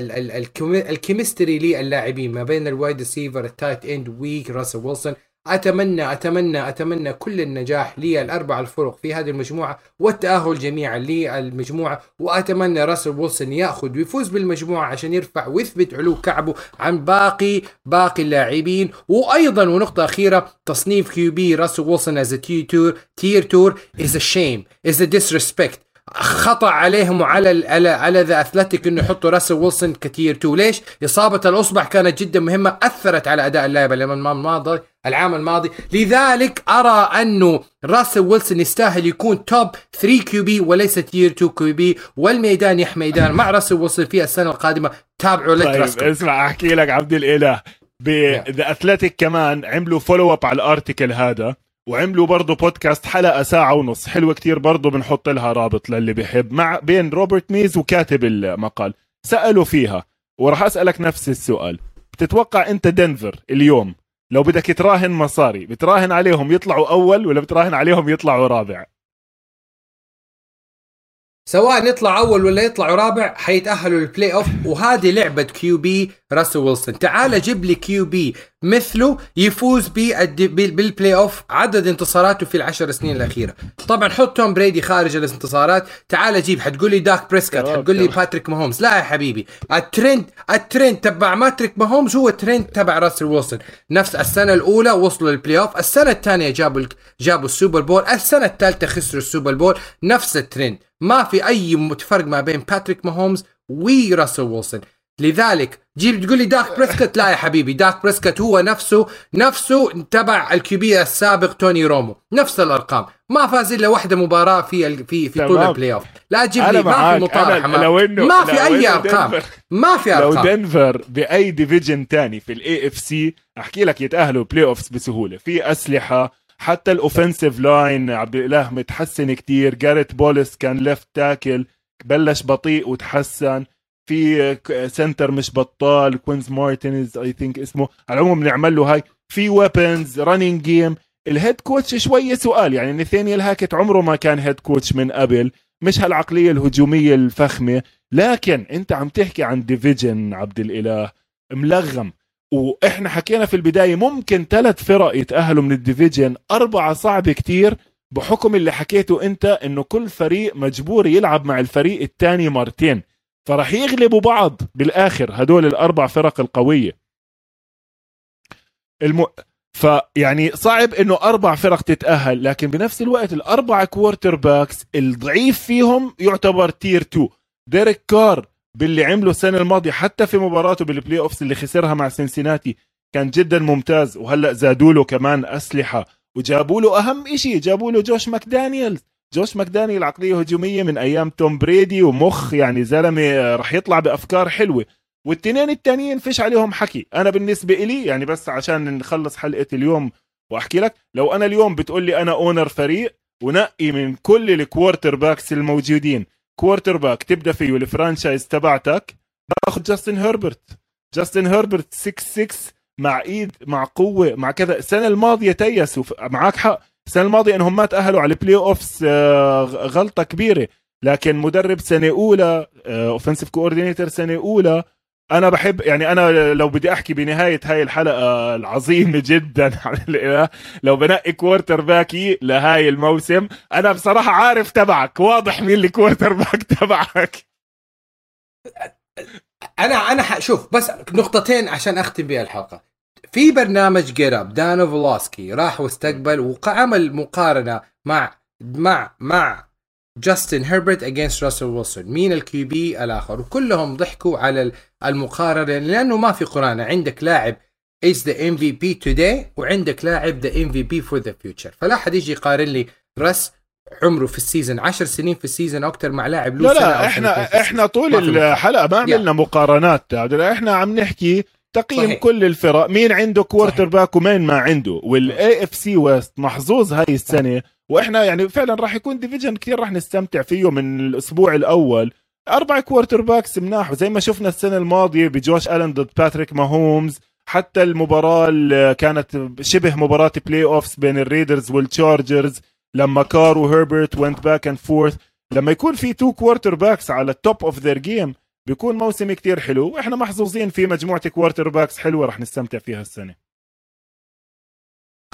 ال chemistry للاعبين ما بين ال wide receiver ال tight end with راسل ويلسون أتمنى أتمنى أتمنى كل النجاح للاربع الفرق في هذه المجموعة والتأهل جميعا للمجموعه وأتمنى راسل ويلسون يأخذ ويفوز بالمجموعة عشان يرفع ويثبت علو كعبه عن باقي باقي اللاعبين. وأيضا ونقطة أخيرة تصنيف QB راسل ويلسون is tier two tier two is a shame is a disrespect خطأ عليهم وعلى على على The Athletic إنه يحطوا راسل ويلسون ك tier two. ليش؟ إصابة الأصبع كانت جدا مهمة أثرت على أداء اللاعب الماضي العام الماضي. لذلك أرى أنه راسل ويلسون يستاهل يكون top 3 QB وليس tier 2 QB والميدان يا حميدان مع راسل ويلسون في السنة القادمة. تابعوا طيب اسمع أحكي لك عبد الإله. ب The Athletic كمان عملوا follow up على ال article هذا. وعملوا برضه بودكاست حلقة ساعة ونص. حلوة كتير برضه بنحط لها رابط للي بيحب مع بين روبرت ميز وكاتب المقال. سألوا فيها وراح أسألك نفس السؤال. بتتوقع أنت دنفر اليوم؟ لو بدك تراهن مصاري بتراهن عليهم يطلعوا أول ولا بتراهن عليهم يطلعوا رابع؟ سواء يطلع أول ولا يطلع رابع حيتأهلوا لل playoff وهذه لعبة QB راسل ويلسون. تعال جيب لي QB مثله يفوز بال playoff عدد انتصاراته في العشر سنين الأخيرة. طبعا حط توم بريدي خارج الانتصارات. تعال جيب حتقول لي داك بريسكات حتقول لي باتريك ماهومز. لا يا حبيبي ال trend ال trend تبع باتريك ماهومز هو الترند تبع راسل ويلسون. نفس السنة الأولى وصلوا لل playoff السنة الثانية جابوا جابوا ال Super Bowl. السنة الثالثة خسروا ال Super Bowl. نفس الترند. ما في أي فرق ما بين باتريك ماهومز وراسل ويلسون لذلك جيب تقول لي داك بريسكت لا يا حبيبي داك بريسكت هو نفسه نفسه تبع الكبير السابق توني رومو. نفس الأرقام. ما فاز إلا واحدة مباراة في في في طول ال playoff لا تجيب لي ما في مطارحه إنه ما في أي أرقام. ما في أرقام. لو دنفر بأي division ثاني في ال AFC أحكي لك يتأهلوا playoffs بسهولة. في أسلحة حتى ال offensive line عبد الإله متحسن كتير. جاريت بولس كان left tackle بلش بطيء وتحسن. في center مش بطال كوينز مارتينز I think اسمه. على العموم بنعمل له هاي. في weapons running game ال head coach شوية سؤال يعني نثانيال هاكت عمره ما كان head coach من قبل. مش هالعقلية الهجومية الفخمة. لكن أنت عم تحكي عن division عبد الإله. ملغم. وإحنا حكينا في البداية ممكن ثلاث فرق يتأهلوا من ال division. أربعة صعب كتير بحكم اللي حكيته أنت إنه كل فريق مجبور يلعب مع الفريق الثاني مرتين. فراح يغلبوا بعض بالآخر هدول الأربع فرق القوية. الم... فيعني صعب إنه أربع فرق تتأهل لكن بنفس الوقت الأربع quarterbacks الضعيف فيهم يعتبر tier 2 ديريك كار باللي عمله السنة الماضية حتى في مباراته بال playoffs اللي خسرها مع سنسيناتي كان جدا ممتاز. وهلأ زادوا له كمان أسلحة وجابوا له أهم شيء جابوا له جوش ماكدانيالز جوش ماكدانيال عقلية هجومية من أيام توم بريدي ومخ يعني زلمة رح يطلع بأفكار حلوة. والتنين التانيين فيش عليهم حكي. أنا بالنسبة إلي يعني بس عشان نخلص حلقة اليوم وأحكي لك لو أنا اليوم بتقول لي أنا owner فريق ونقي من كل ال quarterbacks الموجودين. quarterback تبدأ فيه ال franchise تبعتك باخذ جاستن هربرت جاستن هربرت 6 6 مع إيد مع قوة مع كذا. السنة الماضية تيسوا معك حق. السنة الماضية إنهم ما تأهلوا على ال playoffs آه، غلطة كبيرة. لكن مدرب سنة أولى offensive coordinator سنة أولى أنا بحب يعني أنا لو بدي أحكي بنهاية هاي الحلقة العظيمة جدا لو بنقي quarterback ي لهاي الموسم أنا بصراحة عارف تبعك واضح مين ال quarterback تبعك. أنا أنا شوف بس نقطتين عشان أختم بها الحلقة في برنامج Get Up دان أورلوفسكي راح واستقبل وعمل مقارنة مع مع مع جاستن هيربرت against راسل ويلسون مين ال QB الآخر؟ وكلهم ضحكوا على المقارنة لأنه ما في مقارنة عندك لاعب is the MVP today وعندك لاعب the MVP for the future فلا حد يجي يقارن لي راسل عمره في ال season 10 سنين في ال season أكثر مع لاعب لا لا إحنا إحنا طول الحلقة ما عملنا مقارنات إحنا عم نحكي تقييم صحيح. كل الفرق. مين عنده quarterback ومين ما عنده. وال AFC West محظوظ هاي السنة. وإحنا يعني فعلا راح يكون division كثير راح نستمتع فيه من الأسبوع الأول. أربع quarterbacks مناح. وزي ما شفنا السنة الماضية بجوش ألن ضد باتريك ماهومز حتى المباراة اللي كانت شبه مباراة playoffs بين ال Raiders وال Chargers لما كار وهربرت went back and forth لما يكون في two quarterbacks على ال top of their game بيكون موسم كتير حلو. وإحنا محظوظين في مجموعة quarterbacks حلوة رح نستمتع فيها السنة.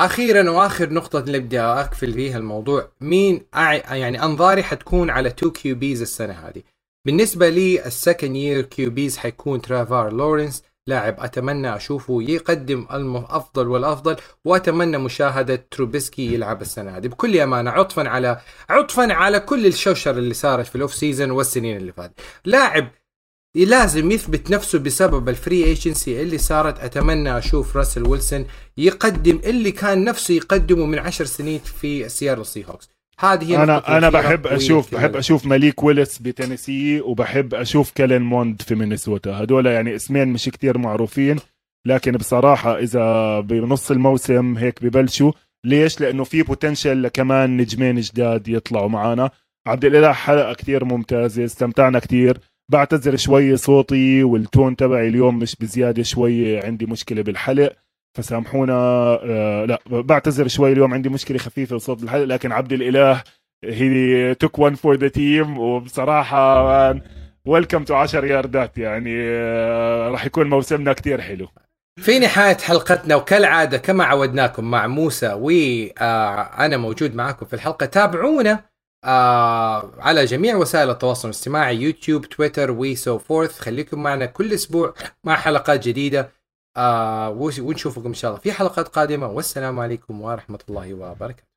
أخيرا وآخر نقطة اللي بدي أقفل فيها الموضوع. مين. يعني أنظاري حتكون على two QBs السنة هذه؟ بالنسبة لي ال second year QBs حيكون تريفور لورنس لاعب أتمنى أشوفه يقدم الافضل والأفضل وأتمنى ميتشل تروبيسكي يلعب السنة هذه. بكل أمانة عطفا على عطفا على كل الشوشر اللي صارت في ال off season والسنين اللي فاتت. لاعب لازم يثبت نفسه بسبب ال free agency اللي صارت. أتمنى أشوف راسل ويلسون يقدم اللي كان نفسه يقدمه من عشر سنين في سياتل Seahawks هذه أنا أنا بحب أشوف بحب أشوف مليك ويلس بتينيسي وبحب أشوف كيلين موند في مينيسوتا. هدول يعني اسمين مش كتير معروفين لكن بصراحة إذا بنص الموسم هيك ببلشوا. ليش؟ لأنه في potential كمان نجمين جداد يطلعوا معنا عبد الإله حلقة كتير ممتازة استمتعنا كتير. بعتذر شوي صوتي وال tone تبعي اليوم مش بزيادة شوي عندي مشكلة بالحلق. فسامحونا. آه لا بعتذر شوي اليوم عندي مشكلة خفيفة بصوت الحلق لكن عبد الإله he took one for the team وبصراحة welcome to 10 ياردات يعني آه راح يكون موسمنا كتير حلو. في نهاية حلقتنا وكالعادة كما عودناكم مع موسى وأنا موجود معكم في الحلقة. تابعونا آه على جميع وسائل التواصل الاجتماعي يوتيوب تويتر and so forth خليكم معنا كل أسبوع مع حلقات جديدة. آه ونشوفكم إن شاء الله في حلقات قادمة. والسلام عليكم ورحمة الله وبركاته.